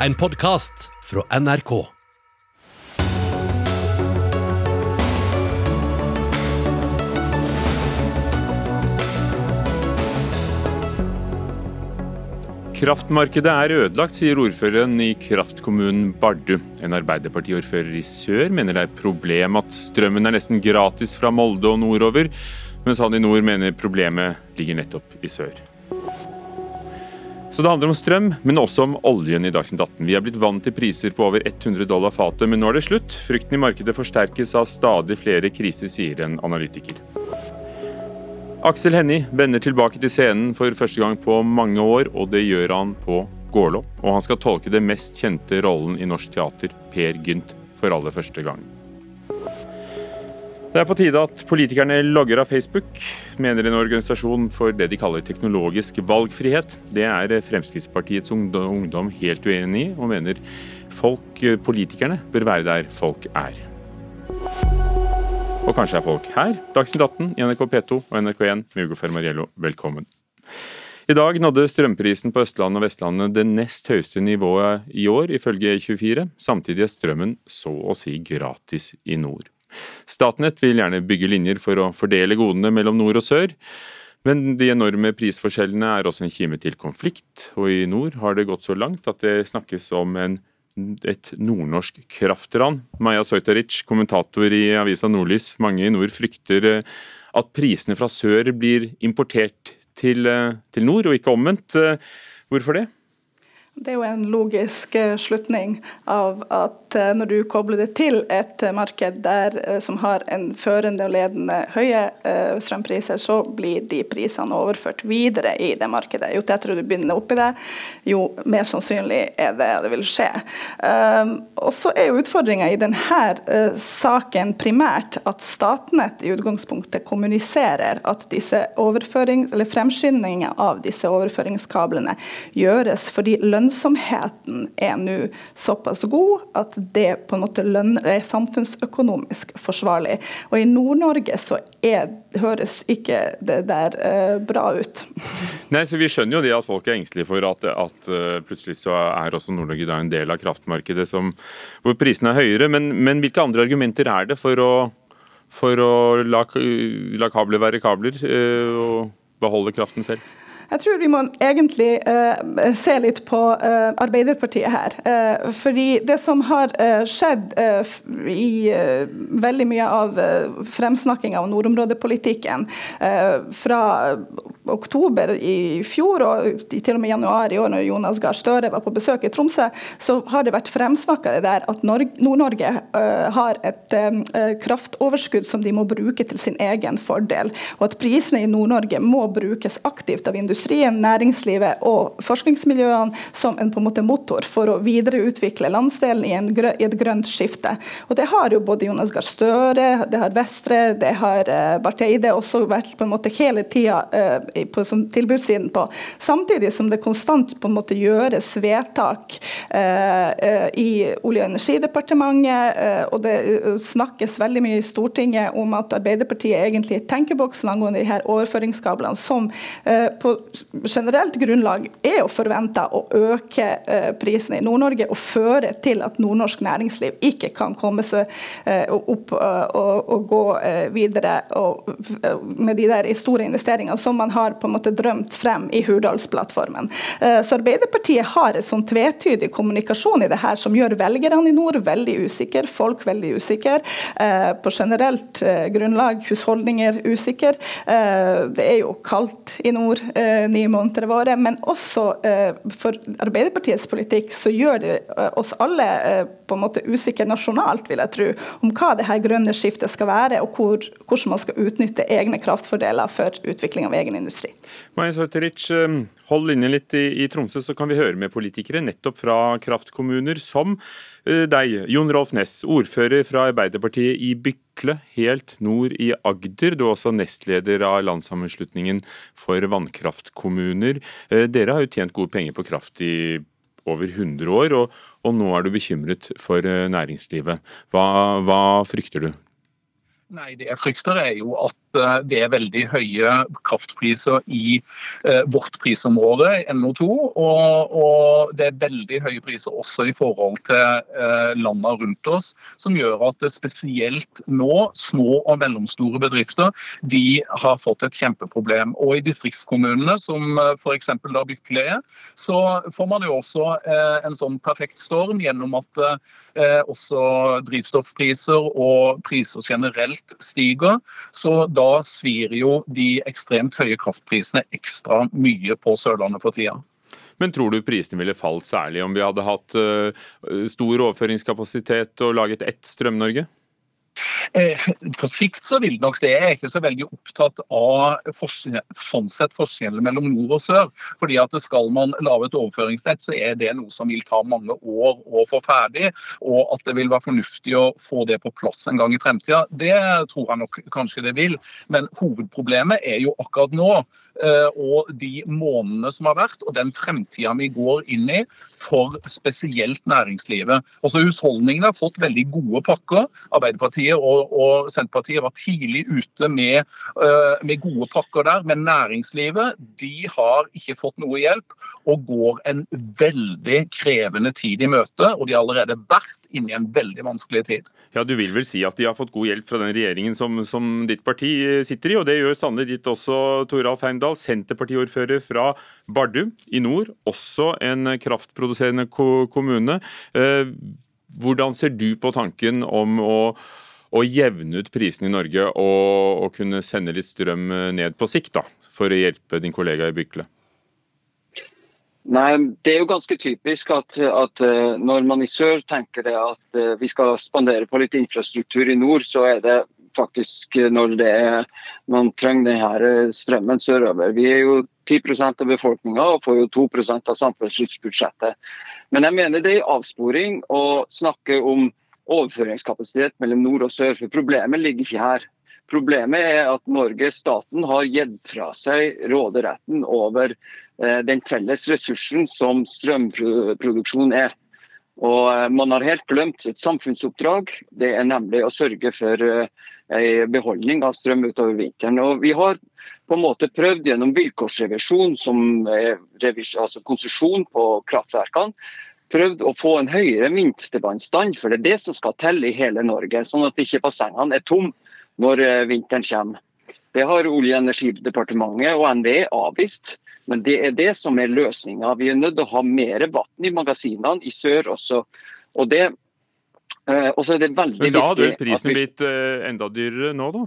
en podkast fra NRK. Kraftmarkedet er ødelagt, sier ordføreren i kraftkommunen Bardu. En Arbeiderpartiordfører i sør mener det er et problem at strømmen er nesten gratis fra Molde og nordover, mens han i nord mener problemet ligger nettopp i sør. Så det handler om strøm, men også om oljen i Dagsnytt 18. Vi er blitt vant til priser på over 100 dollar fatet, men nå er det slutt. Frykten i markedet forsterkes av stadig flere kriser, sier en analytiker. Aksel Hennie vender tilbake til scenen for første gang på mange år, og det gjør han på Gålå. Og han skal tolke det mest kjente rollen i norsk teater, Per Gynt, for aller første gang. Det er på tide at politikerne logger av Facebook, mener en organisasjon for det de kaller teknologisk valgfrihet. Det er Fremskrittspartiets ungdom helt uenig i, og mener folk, politikerne, bør være der folk er. Og kanskje er folk her. Dagsnytt 18 i NRK P2 og NRK1 med Hugo Fermariello, velkommen. I dag nådde strømprisen på Østlandet og Vestlandet det nest høyeste nivået i år, ifølge E24. Samtidig er strømmen så å si gratis i nord. Statnett vil gjerne bygge linjer for å fordele godene mellom nord og sør. Men de enorme prisforskjellene er også en kime til konflikt, og i nord har det gått så langt at det snakkes om en et nordnorsk kraftran. Maja Sojtaric, kommentator i avisa Nordlys. Mange i nord frykter eh, at prisene fra sør blir importert til, eh, til nord, og ikke omvendt. Eh, hvorfor det? Det er jo en logisk uh, slutning av at uh, når du kobler det til et marked der, som har en førende og ledende høye strømpriser, så blir de prisene overført videre i det markedet. Jo tettere du begynner oppi det, jo mer sannsynlig er det det vil skje. Um, og så er jo utfordringa i denne saken primært at Statnett i utgangspunktet kommuniserer at disse eller fremskyndinga av disse overføringskablene gjøres fordi lønn lønnsomheten er nå såpass god at det på en måte er samfunnsøkonomisk forsvarlig. Og i Nord-Norge så er, høres ikke det der uh, bra ut. Nei, så Vi skjønner jo det at folk er engstelige for at, at uh, plutselig så er også Nord-Norge en del av kraftmarkedet som, hvor prisene er høyere. Men, men, hvilke andre argumenter er det for å, for å la, la kabler være kabler uh, og beholde kraften selv? Jeg tror vi må egentlig uh, se litt på uh, Arbeiderpartiet her. Uh, fordi det som har skjedd i veldig mye av fremsnakkinga av nordområdepolitikken fra oktober i fjor og til og med januar i år, når Jonas Gahr Støre var på besøk i Tromsø, så har det vært fremsnakka at Nord-Norge har et kraftoverskudd som de må bruke til sin egen fordel, og at prisene i Nord-Norge må brukes aktivt av industrien næringslivet og forskningsmiljøene som en, på en måte motor for å videreutvikle landsdelen i, en, i, et grønt skifte. Og Det har jo både Jonas Gahr Støre, det har Vestre, det har Barth Eide også vært på en måte hele tida på som tilbudssiden på. Samtidig som det konstant på en måte gjøres vedtak eh, i Olje- og energidepartementet, og det snakkes veldig mye i Stortinget om at Arbeiderpartiet egentlig er tenkeboksen angående de her overføringskablene som på generelt grunnlag er jo forventa å øke eh, prisene i Nord-Norge og føre til at nordnorsk næringsliv ikke kan komme seg eh, opp eh, og, og gå videre og, med de der store investeringene som man har på en måte drømt frem i Hurdalsplattformen. Så Arbeiderpartiet har et sånn tvetydig kommunikasjon i det her som gjør velgerne i nord veldig usikre, folk veldig usikre. På generelt grunnlag, husholdninger usikre. Det er jo kaldt i nord eh, ni måneder våre. Men også eh, for Arbeiderpartiets politikk så gjør det eh, oss alle eh, på en måte usikre nasjonalt, vil jeg tro, om hva det her grønne skiftet skal være, og hvor, hvordan man skal utnytte egne kraftfordeler for utvikling av egen industri. Maja Sauteric, eh, hold linjen litt i, i Tromsø, så kan vi høre med politikere nettopp fra kraftkommuner som eh, deg, Jon Rolf Ness, ordfører fra Arbeiderpartiet i Bykle helt nord i Agder. Du er også nestleder av Landssammenslutningen for vannkraftkommuner. Eh, dere har jo tjent gode penger på kraft i over 100 år, og, og nå er du bekymret for næringslivet. Hva, hva frykter du? Nei, Det jeg frykter er jo at eh, det er veldig høye kraftpriser i eh, vårt prisområde, NO2. Og, og, det er veldig høye priser også i forhold til eh, landene rundt oss, som gjør at spesielt nå små og mellomstore bedrifter de har fått et kjempeproblem. Og i distriktskommunene, som f.eks. Bykle er, så får man jo også en sånn perfekt storm gjennom at også drivstoffpriser og priser generelt stiger. Så da svir jo de ekstremt høye kraftprisene ekstra mye på Sørlandet for tida. Men tror du prisene ville falt særlig om vi hadde hatt uh, stor overføringskapasitet og laget ett Strøm-Norge? Eh, på sikt så vil nok det. Jeg er ikke så veldig opptatt av sånn sett forskjellen mellom nord og sør. fordi at Skal man lage et overføringsnett, så er det noe som vil ta mange år å få ferdig. Og at det vil være fornuftig å få det på plass en gang i fremtida, det tror jeg nok kanskje det vil. Men hovedproblemet er jo akkurat nå og de månedene som har vært, og den fremtida vi går inn i for spesielt næringslivet. Også Husholdningene har fått veldig gode pakker. Arbeiderpartiet og, og Senterpartiet var tidlig ute med, uh, med, gode pakker der. Men næringslivet de har ikke fått noe hjelp og går en veldig krevende tid i møte. Og de har allerede vært inne i en veldig vanskelig tid. Ja, Du vil vel si at de har fått god hjelp fra den regjeringen som, som ditt parti sitter i, og det gjør sannelig ditt også, Toralf Heimdal. Senterpartiordfører fra Bardu i nord, også en kraftproduserende kommune. Eh, hvordan ser du på tanken om å, å jevne ut prisene i Norge og, og, kunne sende litt strøm ned på sikt, da, for å hjelpe din kollega i Bykle? Nei, Det er jo ganske typisk at, at, eh, når man i sør tenker det at eh, vi skal spandere på litt infrastruktur i nord, så er det faktisk når det er, man trenger denne eh, strømmen sørover. Vi er jo 10% av befolkninga og får jo 2% av samfunnsbudsjettet. Men jeg mener det er avsporing å snakke om overføringskapasitet mellom nord og sør, for problemet ligger ikke her. Problemet er at Norge, staten, har gitt fra seg råderetten over eh, den felles ressursen som strømproduksjon er. Og eh, Man har helt glemt et samfunnsoppdrag. Det er nemlig å sørge for en beholdning av strøm utover vinteren. Og Vi har på en måte prøvd gjennom vilkårsrevisjon, som altså konsesjon på kraftverkene, prøvd å få en høyere minstevannstand, for det er det som skal til i hele Norge. Sånn at ikke bassengene er tomme når eh, vinteren kommer. Det har Olje- og energidepartementet og NVE avvist. Men det er det som er løsninga. Vi er nødt til å ha mer vann i magasinene i sør også. Og det Eh, og så er det veldig viktig Men da hadde prisen vi... blitt eh, enda dyrere nå, da?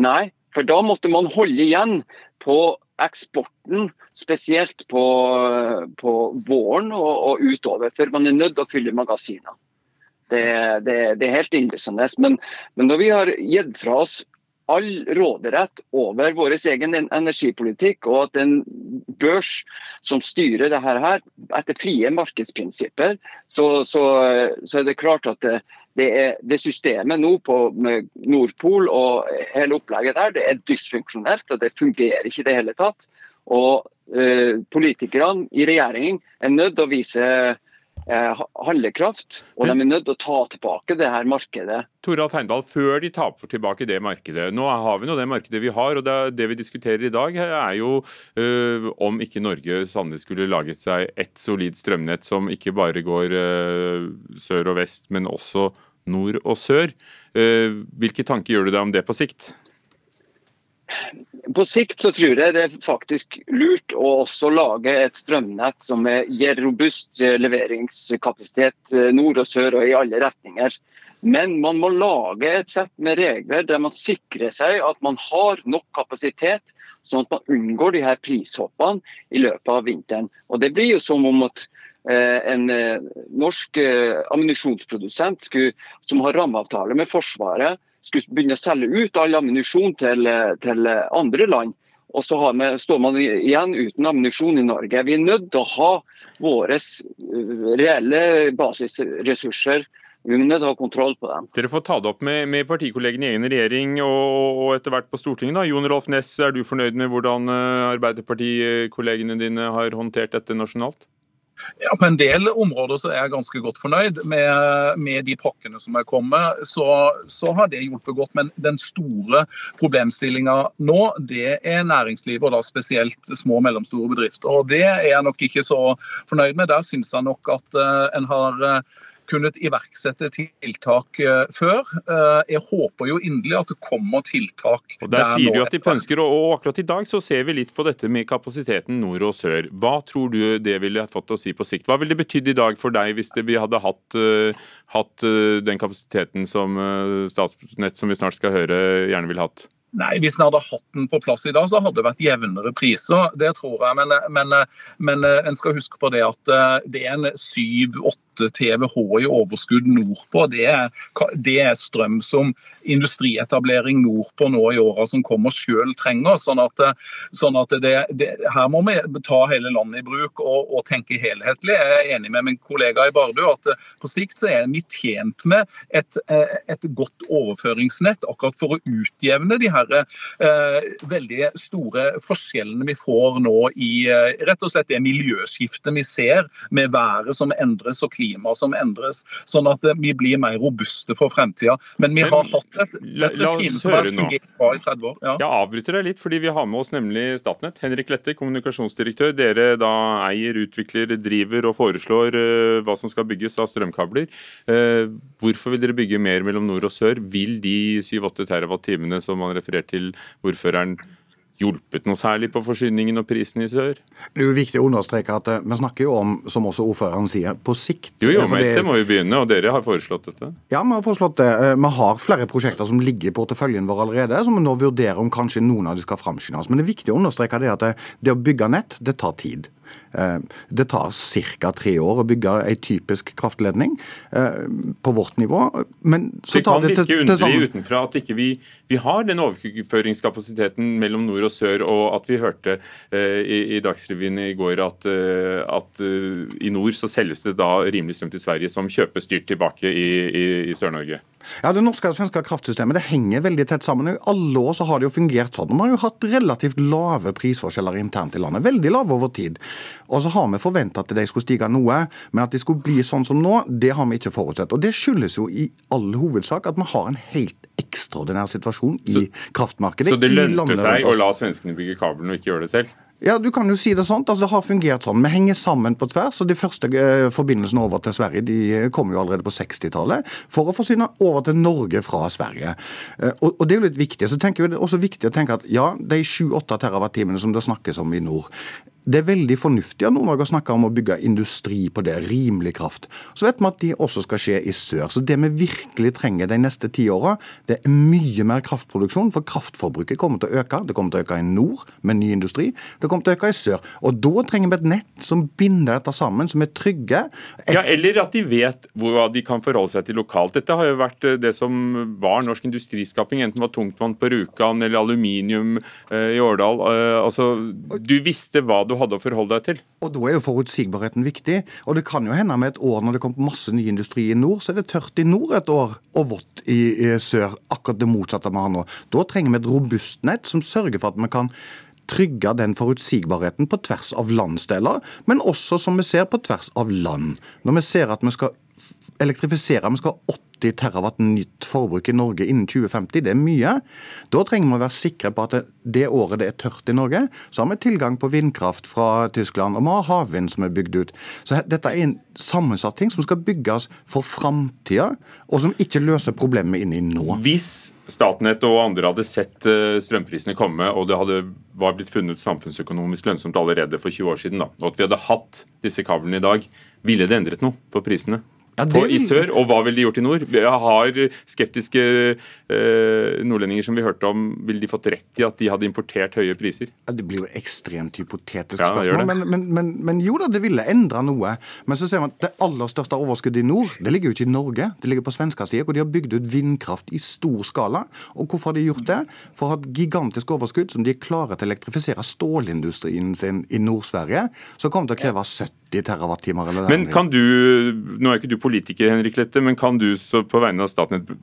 Nei, for da måtte man holde igjen på eksporten, spesielt på, på våren og, og, utover, for man er nødt til å fylle magasinene. Det, det, det, er helt innlysende. Men, men når vi har gitt fra oss all råderett over vår egen energipolitikk, og at en børs som styrer det her etter frie markedsprinsipper, så, så, så er det klart at det, det, er, det systemet nå på, Nordpol og hele opplegget der, det er dysfunksjonelt, og det fungerer ikke i det hele tatt. Og eh, Politikerne i regjeringen er nødt til å vise handlekraft, og de er nødt til å ta tilbake det her markedet. Toralf Heindal, før de tar tilbake det markedet. Nå har vi nå det markedet vi har, og det, det vi diskuterer i dag er jo øh, om ikke Norge sannelig skulle laget seg et solid strømnett som ikke bare går øh, sør og vest, men også nord og sør. Øh, hvilke tanker gjør du deg om det på sikt? På sikt så tror jeg det er faktisk lurt å også lage et strømnett som gir robust leveringskapasitet eh, nord og sør og i alle retninger. Men man må lage et sett med regler der man sikrer seg at man har nok kapasitet, sånn at man unngår de her prishoppene i løpet av vinteren. Og Det blir jo som om at en norsk ammunisjonsprodusent som har rammeavtale med Forsvaret, skulle begynne å selge ut all ammunisjon til, til, andre land. Og så vi, står man igjen uten ammunisjon i Norge. Vi er nødt til å ha våre eh, reelle basisressurser. Vi er nødt til å ha kontroll på dem. Dere får ta det opp med, med partikollegene i egen regjering og, og, etter hvert på Stortinget. da. Jon Rolf Ness, er du fornøyd med hvordan eh, Arbeiderpartikollegene dine har håndtert dette nasjonalt? Ja, På en del områder så er jeg ganske godt fornøyd med, med de pakkene som er kommet. Så, så, har det hjulpet godt. Men den store problemstillinga nå, det er næringslivet, og da spesielt små og mellomstore bedrifter. Og Det er jeg nok ikke så fornøyd med. Der syns jeg nok at uh, en har uh, kunnet iverksette tiltak uh, før. Uh, jeg håper jo inderlig at det kommer tiltak. Og Der, der sier du at de pønsker, og akkurat i dag så ser vi litt på dette med kapasiteten nord og sør. Hva tror du det ville fått å si på sikt? Hva ville det betydd i dag for deg hvis vi hadde hatt, uh, hatt den kapasiteten som Statsnett, som vi snart skal høre, gjerne ville hatt? Nei, Hvis en hadde hatt den på plass i dag, så hadde det vært jevnere priser. Det tror jeg. Men, men, men en skal huske på det at det er en 7-8 TWh i overskudd nordpå. Det er, det er strøm som industrietablering nordpå nå i åra som kommer sjøl trenger. Sånn at, sånn at det, det, her må vi ta hele landet i bruk og, og, tenke helhetlig. Jeg er enig med min kollega i Bardu at på sikt så er vi tjent med et, et godt overføringsnett akkurat for å utjevne de her eh, veldig store forskjellene vi får nå i eh, rett og slett det miljøskiftet vi ser med været som endres og klimaet som endres, sånn at eh, vi blir mer robuste for fremtida. Men vi har hatt et, et regime som har fungert bra i 30 år. Ja. Jeg avbryter deg litt, fordi vi har med oss nemlig Statnett. Henrik Lette, kommunikasjonsdirektør. Dere da eier, utvikler, driver og foreslår hva som skal bygges av strømkabler. Hvorfor vil dere bygge mer mellom nord og sør? Vil de 7-8 TWh som man refererer til ordføreren hjulpet noe særlig på forsyningen og prisen i sør? Det er jo viktig å understreke at eh, vi snakker jo om, som også ordføreren sier, på sikt. Jo, jo, men det må jo begynne, og dere har foreslått dette? Ja, vi har foreslått det. Eh, vi har flere prosjekter som ligger i porteføljen vår allerede, som vi nå vurderer om kanskje noen av de skal framskyndes. Men det er viktig å understreke det at det, det å bygge nett, det tar tid. Eh, det tar ca. tre år å bygge ei typisk kraftledning eh, på vårt nivå. Men så tar det, til sammen. Vi kan virke underlig utenfra at ikke vi, vi har den overføringskapasiteten mellom nord og sør, og at vi hørte uh, i, i Dagsrevyen i går at, at i nord så selges det da rimelig strøm til Sverige som kjøpes dyrt tilbake i, i, i Sør-Norge. Ja, Det norske og svenske kraftsystemet det henger veldig tett sammen. I alle år så har det jo fungert sånn. Vi har jo hatt relativt lave prisforskjeller internt i landet. Veldig lave over tid. Og så har vi forventa at de skulle stige noe, men at de skulle bli sånn som nå, det har vi ikke forutsett. Og Det skyldes jo i all hovedsak at vi har en helt ekstraordinær situasjon i kraftmarkedet. Så det lønte seg å la svenskene bygge kablene og ikke gjøre det selv? Ja, du kan jo si det sånn. Altså, det har fungert sånn. Vi henger sammen på tvers. og De første eh, forbindelsene over til Sverige de eh, kom jo allerede på 60-tallet for å forsyne over til Norge fra Sverige. Eh, og, og, Det er jo litt viktig. Så tenker vi Det er også viktig å tenke at ja, de 7-8 TWh som det snakkes om i nord, det er veldig fornuftig av Nord-Norge å snakke om å bygge industri på det, rimelig kraft. Så vet vi at det også skal skje i sør. Så det vi virkelig trenger de neste ti åra, det er mye mer kraftproduksjon, for kraftforbruket kommer til å øke. Det kommer til å øke i nord med ny industri, det kommer til å øke i sør. Og da trenger vi et nett som binder dette sammen, som er trygge. Ja, Eller at de vet hva de kan forholde seg til lokalt. Dette har jo vært eh, det som var norsk industriskaping, enten det var tungtvann på Rjukan eller aluminium eh, i Årdal. Eh, altså, du visste hva du du hadde å forholde deg til. Og Da er jo forutsigbarheten viktig. Og det kan jo hende med et år når det kommer masse ny industri i nord, så er det tørt i nord et år og vått i, i sør. Akkurat det motsatte vi har nå. Da trenger vi et robust nett som sørger for at vi kan trygge den forutsigbarheten på tvers av landsdeler, men også, som vi ser, på tvers av land. Når vi ser at vi skal elektrifisere, vi skal ha 80 terawatt nytt forbruk i Norge innen 2050. Det er mye. Da trenger vi å være sikre på at det året det er tørt i Norge, så har vi tilgang på vindkraft fra Tyskland, og vi har havvind som er bygd ut. Så dette er en sammensatt ting som skal bygges for framtida, og som ikke løser problemet inni nå. Hvis Statnett og andre hadde sett eh, strømprisene komme, og det hadde, var blitt funnet samfunnsøkonomisk lønnsomt allerede for 20 år siden, da, og at vi hadde hatt disse kablene i dag, ville det endret noe på prisene? Ja, det... i sør, og hva ville de gjort i nord? Vi har skeptiske eh, nordlendinger som vi hørte om, ville de fått rett i at de hadde importert høye priser? Ja, det blir jo ekstremt hypotetisk ja, spørsmål, men, men, men, men, jo da, det ville endra noe. Men så ser man at det aller største overskuddet i nord, det ligger jo ikke i Norge, det ligger på svenskesida, hvor de har bygd ut vindkraft i stor skala. Og hvorfor har de gjort det? For å ha et gigantisk overskudd som de er klare til å elektrifisere stålindustrien sin i Nord-Sverige, som kommer til å kreve 70 80 TWh. Eller men kan du, Nå er ikke du politiker, Henrik Lette, men kan du så på vegne av Statnett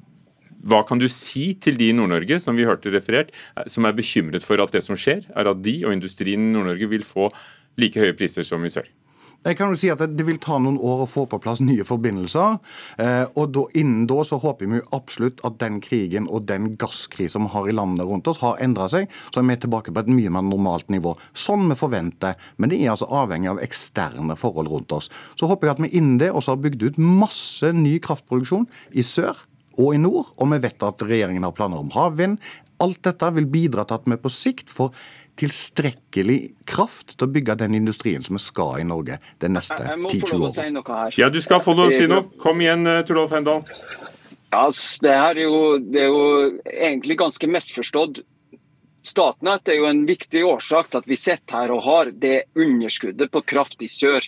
hva kan du si til de i Nord-Norge som vi hørte referert, som er bekymret for at det som skjer, er at de og industrien i Nord-Norge vil få like høye priser som i sør? Jeg kan jo si at Det vil ta noen år å få på plass nye forbindelser. Eh, og da, Innen da så håper vi absolutt at den krigen og den gasskrisen vi har i landet rundt oss, har endra seg. Så er vi tilbake på et mye mer normalt nivå. Sånn vi forventer. Men det er altså avhengig av eksterne forhold rundt oss. Så håper jeg at vi innen det også har bygd ut masse ny kraftproduksjon i sør og i nord. Og vi vet at regjeringen har planer om havvind. Alt dette vil bidra til at vi på sikt får tilstrekkelig kraft til å bygge den industrien som vi skal i Norge de neste 10-20 årene. Ja, du skal få lov å si noe. Kom igjen, eh, Torolf Hendal. Ja, det her er jo, det er jo egentlig ganske misforstått. Statnett er jo en viktig årsak til at vi sitter her og har det underskuddet på kraft i sør.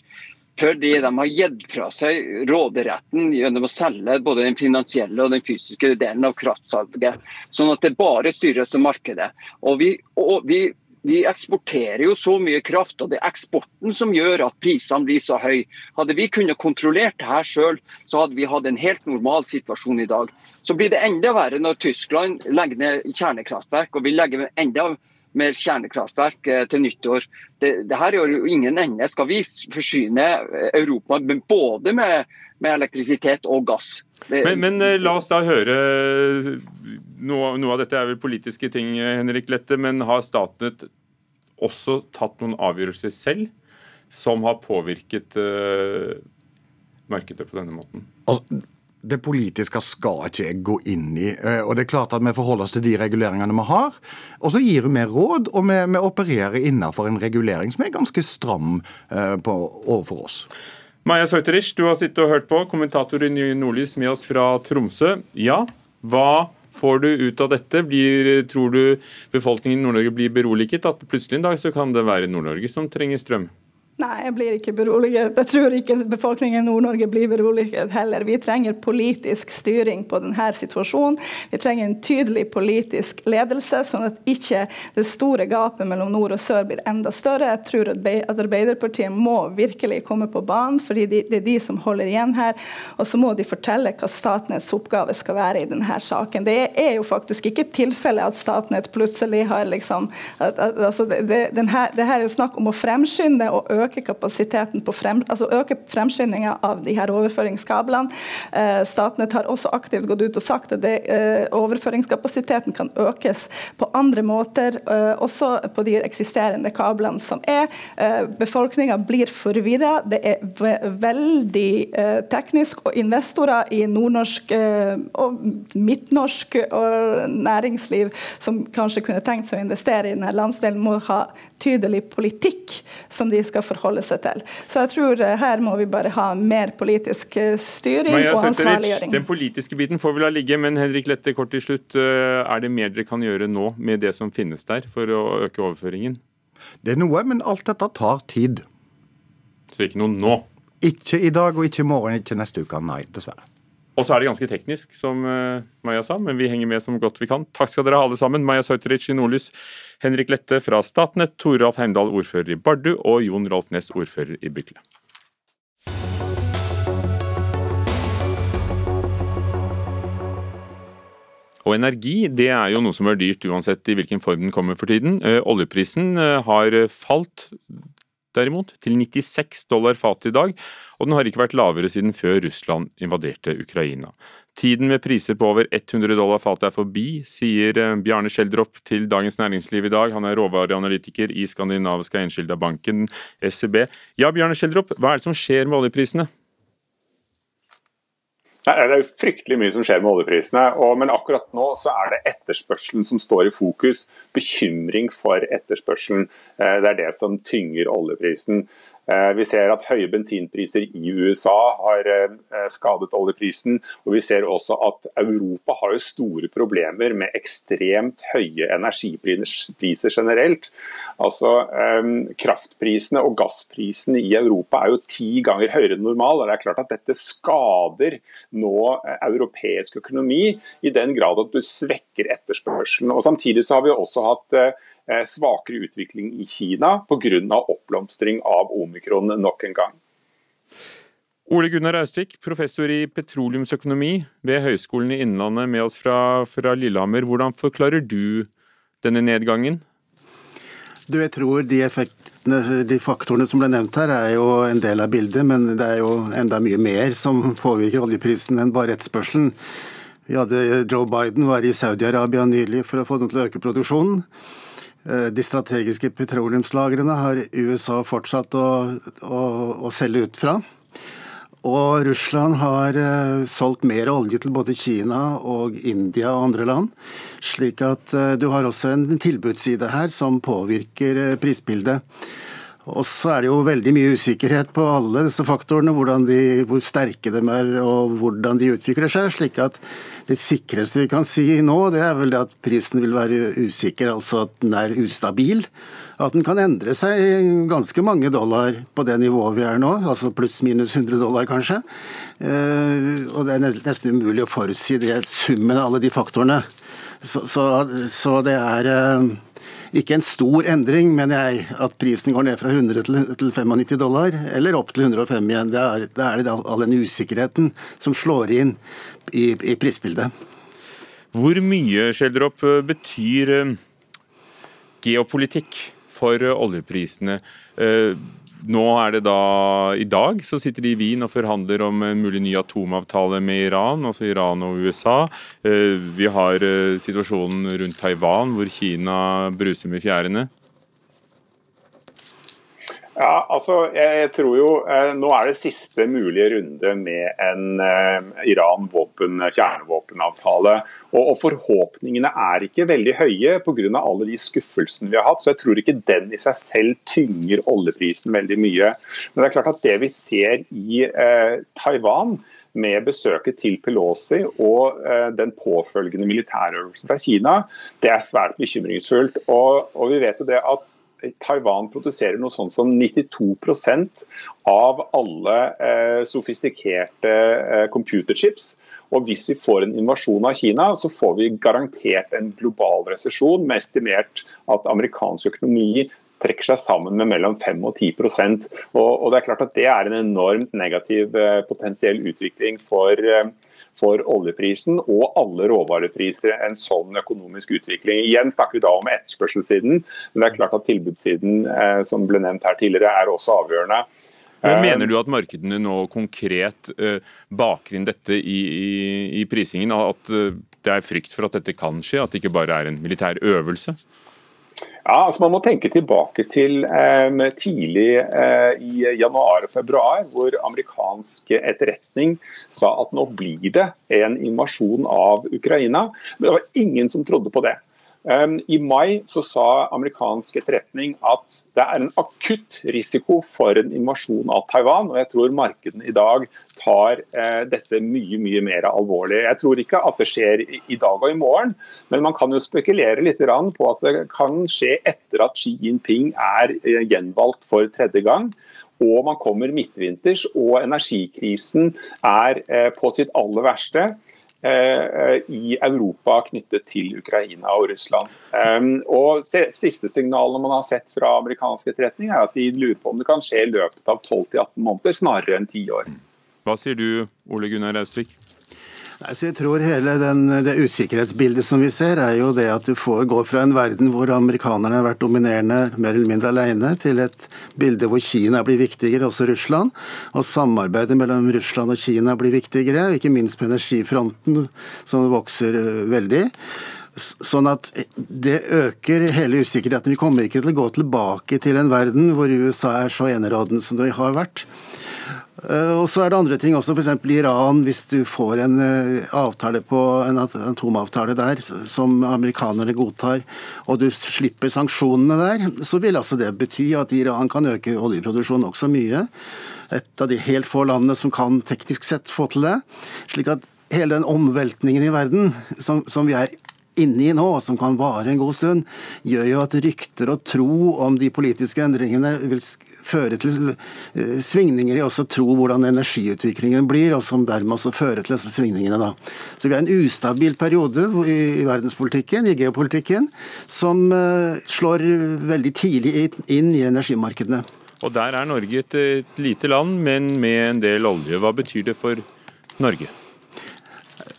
Fordi de har gitt fra seg råderetten gjennom å selge både den finansielle og den fysiske delen av kraftsalget. Sånn at det bare styres av markedet. Og vi, og vi vi eksporterer jo så mye kraft, og det er eksporten som gjør at prisene blir så høye. Hadde vi kunnet kontrollert det her sjøl, så hadde vi hatt en helt normal situasjon i dag. Så blir det enda verre når Tyskland legger ned kjernekraftverk, og vi legger enda mer kjernekraftverk eh, til nyttår. Det, det her gjør jo ingen ende. Skal vi forsyne Europa både med, med elektrisitet og gass? Det, men, men, eh, la oss da høre noe, noe, av dette er vel politiske ting, Henrik Lette, men har Statnett også tatt noen avgjørelser selv som har påvirket uh, markedet på denne måten? Altså, det politiske skal ikke jeg gå inn i. Eh, og det er klart at Vi forholder oss til de reguleringene vi har. Og så gir vi råd, og vi, vi opererer innenfor en regulering som er ganske stram uh, på, overfor oss. Maja Sauterich, du har sittet og hørt på, kommentator i Nye Nordlys med oss fra Tromsø. Ja, hva får du ut av dette? Blir, tror du befolkningen i Nord-Norge blir beroliget? At plutselig en dag så kan det være Nord-Norge som trenger strøm? Nei, jeg blir ikke beroliget. Jeg tror ikke befolkningen i Nord-Norge blir beroliget heller. Vi trenger politisk styring på denne situasjonen. Vi trenger en tydelig politisk ledelse, sånn at ikke det store gapet mellom nord og sør blir enda større. Jeg tror at Arbeiderpartiet må virkelig komme på banen, fordi det er de som holder igjen her. Og så må de fortelle hva Statnetts oppgave skal være i denne saken. Det er jo faktisk ikke tilfellet at Statnett plutselig har liksom at, at, altså det, det, denne, det her er jo snakk om å fremskynde og øke øke kapasiteten på frem, altså øke fremskyndinga av de her overføringskablene. Eh, Statnett har også aktivt gått ut og sagt at det, eh, overføringskapasiteten kan økes på andre måter, eh, også på de eksisterende kablene som er. Eh, Befolkninga blir forvirra. Det er ve veldig eh, teknisk, og investorer i nordnorsk eh, og midtnorsk og næringsliv som kanskje kunne tenkt seg å investere i denne landsdelen, må ha tydelig politikk som de skal forholde seg til. Så jeg tror eh, her må vi bare ha mer politisk eh, styring Maja, og ansvarliggjøring. Den politiske biten får vi la ligge, men Henrik Lette, kort til slutt. Eh, er det mer dere kan gjøre nå med det som finnes der, for å øke overføringen? Det er noe, men alt dette tar tid. Så ikke noe nå? Ikke i dag og ikke i morgen, ikke neste uke. Nei, dessverre. Og så er det ganske teknisk, som uh, Maja sa, men vi henger med som godt vi kan. Takk skal dere ha alle sammen. Maja Sauteric i Nordlys, Henrik Lette fra Statnett, Toralf Heimdal, ordfører i Bardu, og Jon Rolf Næss, ordfører i Bykle. Og energi det er jo noe som er dyrt uansett i hvilken form den kommer for tiden. Uh, oljeprisen uh, har falt derimot, til 96 dollar fatet i dag, og den har ikke vært lavere siden før Russland invaderte Ukraina. Tiden med priser på over 100 dollar fatet er forbi, sier eh, Bjarne Schjelderup til Dagens Næringsliv i dag. Han er råvareanalytiker i skandinaviske Enskilda Banken, SEB. Ja, Bjarne Schjelderup, hva er det som skjer med oljeprisene? Det er fryktelig mye som skjer med oljeprisene, og, men akkurat nå så er det etterspørselen som står i fokus. Bekymring for etterspørselen. Eh, det er det som tynger oljeprisen. Eh, vi ser at høye bensinpriser i USA har eh, skadet oljeprisen. Og vi ser også at Europa har store problemer med ekstremt høye energipriser generelt. Altså eh, Kraftprisene og gassprisene i Europa er jo ti ganger høyere enn normal. og det er klart at Dette skader nå europeisk økonomi i den grad at du svekker etterspørselen. Og Samtidig så har vi også hatt svakere utvikling i Kina pga. oppblomstring av omikron nok en gang. Ole Gunnar Austvik, professor i petroleumsøkonomi ved Høgskolen i Innlandet, med oss fra, fra Lillehammer. Hvordan forklarer du denne nedgangen? Du, jeg tror de effektene, de faktorene som ble nevnt her, er jo en del av bildet, men det er jo enda mye mer som påvirker oljeprisen enn bare etterspørselen. Vi hadde Joe Biden var i Saudi-Arabia nylig for å få dem til å øke produksjonen. Eh, de strategiske petroleumslagrene har USA fortsatt å, å, å selge ut fra. Og Russland har uh, solgt mer olje til både Kina og India og andre land. Slik at uh, du har også en tilbudsside her som påvirker prisbildet. Og så er det jo veldig mye usikkerhet på alle disse faktorene, de, hvor sterke de er og hvordan de utvikler seg. slik at det sikreste vi kan si nå, det er vel det at prisen vil være usikker, altså at den er ustabil at den kan endre seg ganske mange dollar på det nivået vi er nå, altså pluss-minus 100 dollar kanskje. Eh, og det er nesten umulig å forutsi det, summen av alle de faktorene. Så, så, så det er eh, ikke en stor endring, mener jeg, at prisen går ned fra 100 til 95 dollar, eller opp til 105 igjen. Det er, det er all den usikkerheten som slår inn i, i prisbildet. Hvor mye Schjelderup, betyr eh, geopolitikk for oljeprisene. Nå er det da I dag så sitter de i Wien og forhandler om en mulig ny atomavtale med Iran, altså Iran og USA. Eh, vi har eh, situasjonen rundt Taiwan, hvor Kina bruser med fjærene. Ja, altså, jeg tror jo eh, Nå er det siste mulige runde med en Iran-kjernevåpenavtale. Og, Forhåpningene er ikke veldig høye pga. alle de skuffelsene vi har hatt. Så jeg tror ikke den i seg selv tynger oljeprisen veldig mye. Men det er klart at det vi ser i eh, Taiwan, med besøket til Pelosi og eh, den påfølgende militærøvelsen fra Kina, det er svært bekymringsfullt. Og, og vi vet jo det at Taiwan produserer noe sånn som 92% av alle eh, sofistikerte eh, computerchips. Og hvis vi får en invasjon av Kina, så får vi garantert en global resesjon, med estimert at amerikansk økonomi trekker seg sammen med mellom 5 og 10 og, og det er klart at det er en enormt negativ eh, potensiell utvikling for eh, for oljeprisen og alle råvarepriser en sånn økonomisk utvikling. Igjen snakker vi da om etterspørselssiden, men det er klart at tilbudssiden eh, som ble nevnt her tidligere, er også avgjørende. Men eh, Mener du at markedene nå konkret uh, baker inn dette i, i, i prisingen? At uh, det er frykt for at dette kan skje, at det ikke bare er en militær øvelse? Ja, altså Man må tenke tilbake til eh, tidlig eh, i januar og februar, hvor amerikansk etterretning sa at nå blir det en invasjon av Ukraina. Men det var ingen som trodde på det. Ehm, I mai så sa amerikansk etterretning at det er en akutt risiko for en invasjon av Taiwan. og Jeg tror markedene i dag tar eh, dette mye mye mer alvorlig. Jeg tror ikke at det skjer i dag og i morgen, men man kan jo spekulere litt på at det kan skje etter at Xi Jinping er eh, gjenvalgt for tredje gang og man kommer midtvinters og energikrisen er eh, på sitt aller verste. Eh, i Europa knyttet til Ukraina og Russland. Og Siste signalene man har sett fra amerikansk etterretning, er at de lurer på om det kan skje i løpet av 12-18 måneder, snarere enn 10 år. Hva sier du, Ole Gunnar Austrik? Jeg tror hele den, Det usikkerhetsbildet som vi ser, er jo det at du får gå fra en verden hvor amerikanerne har vært dominerende mer eller mindre alene, til et bilde hvor Kina blir viktigere, også Russland. Og samarbeidet mellom Russland og Kina blir viktigere, ikke minst på energifronten, som vokser øh, veldig. Sånn at Det øker hele usikkerheten. Vi kommer ikke til å gå tilbake til en verden hvor USA er så enerådende som det har vært. Eh, og så er det andre ting også, f.eks. Iran. Hvis du får en eh, avtale på en atomavtale der som amerikanerne godtar, og du slipper sanksjonene der, så vil altså det bety at Iran kan øke oljeproduksjonen også mye. Et av de helt få landene som kan teknisk sett få til det. Slik at hele den omveltningen i verden som, som vi er inne i nå, som kan vare en god stund, gjør jo at rykter og tro om de politiske endringene vil føre til eh, svingninger i også tro hvordan energiutviklingen blir, og som dermed også fører til disse svingningene. da. Så vi har en ustabil periode i, verdenspolitikken, i geopolitikken, som uh, slår veldig tidlig inn i energimarkedene. Og der er Norge et, et lite land, men med en del olje. Hva betyr det for Norge?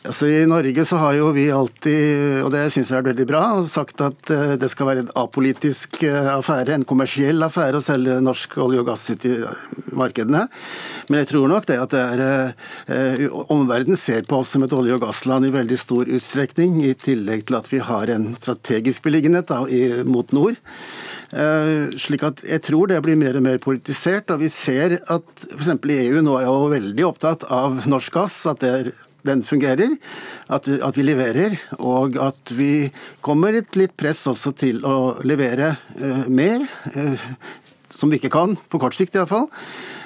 Altså I Norge så har jo vi alltid, og det syns jeg er veldig bra, sagt at eh, det skal være en apolitisk eh, affære, en kommersiell affære å selge norsk olje og gass ut i markedene. Men jeg tror nok det at det er eh, omverdenen ser på oss som et olje- og gassland i veldig stor utstrekning, i tillegg til at vi har en strategisk beliggenhet da, mot nord. Slik at Jeg tror det blir mer og mer politisert. og Vi ser at f.eks. EU nå er jo veldig opptatt av norsk gass. At det er den fungerer, at vi, at vi, leverer, og at vi kommer et litt press også til å levere eh, mer, eh, som vi ikke kan, på kort sikt iallfall.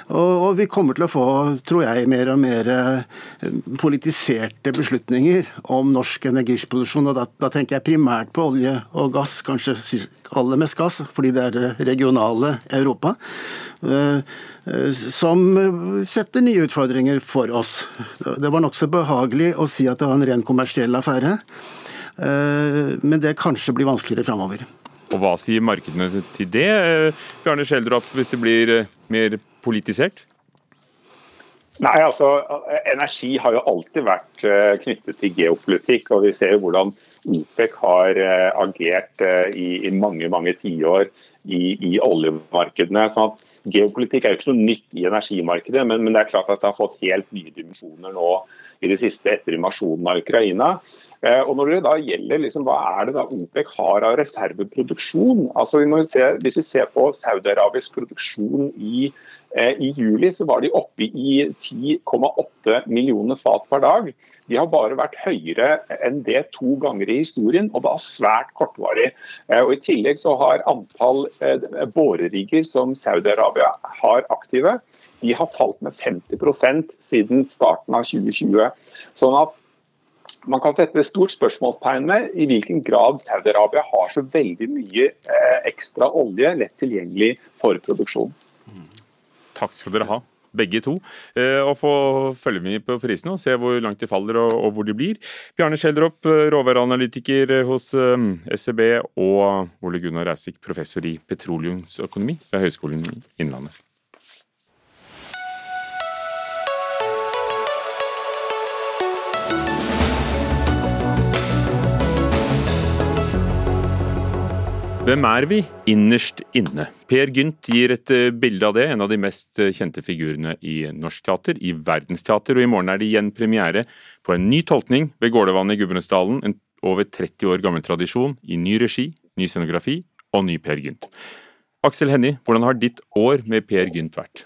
Og, og vi kommer til å få, tror jeg, mer og mer eh, politiserte beslutninger om norsk energiproduksjon. og da, da tenker jeg primært på olje og gass, kanskje aller mest gass, fordi det er det regionale Europa. Eh, Eh, som setter nye utfordringer for oss. Det var nokså behagelig å si at det var en ren kommersiell affære, eh, men det kanskje blir vanskeligere framover. Og hva sier markedene til det, eh, Bjarne Schjelderup, hvis det blir mer politisert? Nei, altså, Energi har jo alltid vært knyttet til geopolitikk. og Vi ser jo hvordan OPEC har agert i, i mange mange tiår i, i oljemarkedene. sånn at Geopolitikk er jo ikke noe nytt i energimarkedet, men, men, det er klart at det har fått helt nye dimensjoner nå i det siste etter invasjonen av Ukraina. Eh, og når det da gjelder liksom, Hva er det da OPEC har av reserveproduksjon? Altså, vi se, hvis vi ser på Saudi-Arabisk produksjon i Eh, I juli så var de oppe i 10,8 millioner fat per dag. De har bare vært høyere enn det to ganger i historien, og da svært kortvarig. Eh, og I tillegg så har antall eh, borerigger som Saudi-Arabia har aktive, de har falt med 50% siden starten av 2020. Sånn at man kan sette et stort spørsmålstegn med i hvilken grad Saudi-Arabia har så veldig mye ekstra olje lett tilgjengelig for produksjon. Takk skal dere ha, begge to. Eh, og få følge med på prisene og se hvor langt de faller og, hvor de blir. Bjarne Schjelderup, råværeanalytiker råvareanalytiker hos eh, SEB, og Ole Gunnar Reisvik, professor i petroleumsøkonomi ved Høgskolen i Innlandet. Hvem er vi innerst inne? Per Gynt gir et eh, bilde av det, en av de mest eh, kjente figurene i norsk teater, i verdensteater, og i morgen er det igjen premiere på en ny tolkning ved Gårdevannet i Gudbrandsdalen, en over 30 år gammel tradisjon, i ny regi, ny scenografi og ny Per Gynt. Aksel Hennie, hvordan har ditt år med Per Gynt vært?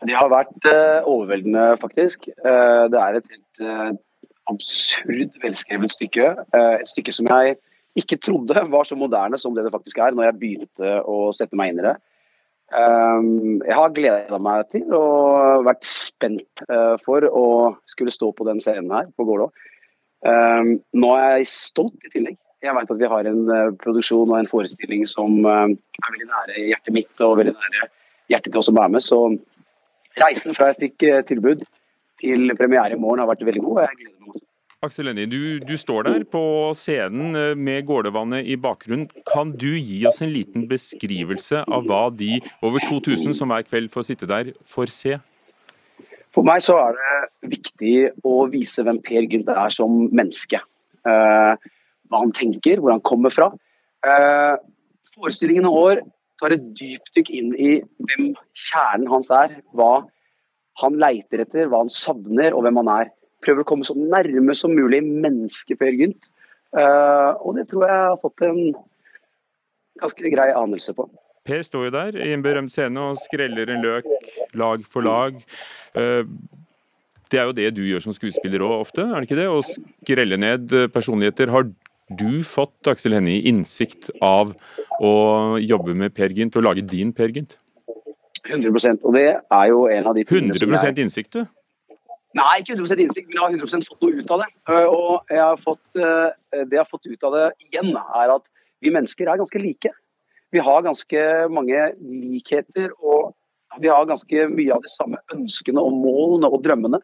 Det har vært uh, overveldende, faktisk. Det er et helt absurd velskrevet stykke. et stykke som jeg ikke trodde var så moderne som det det faktisk er, når jeg begynte å sette meg inn i det. Um, jeg har gleda meg til og vært spent uh, for å skulle stå på den scenen her på Gålå. Um, nå er jeg stolt i tillegg. Jeg vet at vi har en uh, produksjon og en forestilling som uh, er veldig nære hjertet mitt og veldig nære hjertet til oss som er med. Så reisen fra jeg fikk tilbud til premiere i morgen har vært veldig god, og jeg gleder meg masse. Aksel Hennie, du, du, står der på scenen eh, med Gårdevannet i bakgrunnen. Kan du gi oss en liten beskrivelse av hva de over 2000 som hver kveld får sitte der, får se? For meg så er det viktig å vise hvem Per Gynt er som menneske. Uh, hva han tenker, hvor han kommer fra. Uh, forestillingen i år tar et dypdykk inn i hvem kjernen hans er. Hva han leiter etter, hva han savner og hvem han er prøver å komme så nærme som mulig mennesket Per Gynt. Uh, og det tror jeg har fått en ganske grei anelse på. Per står jo der i en berømt scene og skreller en løk lag for lag. Uh, det er jo det du gjør som skuespiller òg ofte, er det ikke det? Å skrelle ned personligheter. Har du fått Aksel Hennie innsikt av å jobbe med Per Gynt og lage din Per Gynt? 100% og det er jo en av de 100 som jeg... innsikt, du? Nei, ikke 100 innsikt, men jeg har 100 fått noe ut av det. Eh, og jeg har fått, eh, det jeg har fått ut av det igjen, er at vi mennesker er ganske like. Vi har ganske mange likheter, og vi har ganske mye av de samme ønskene og målene og drømmene.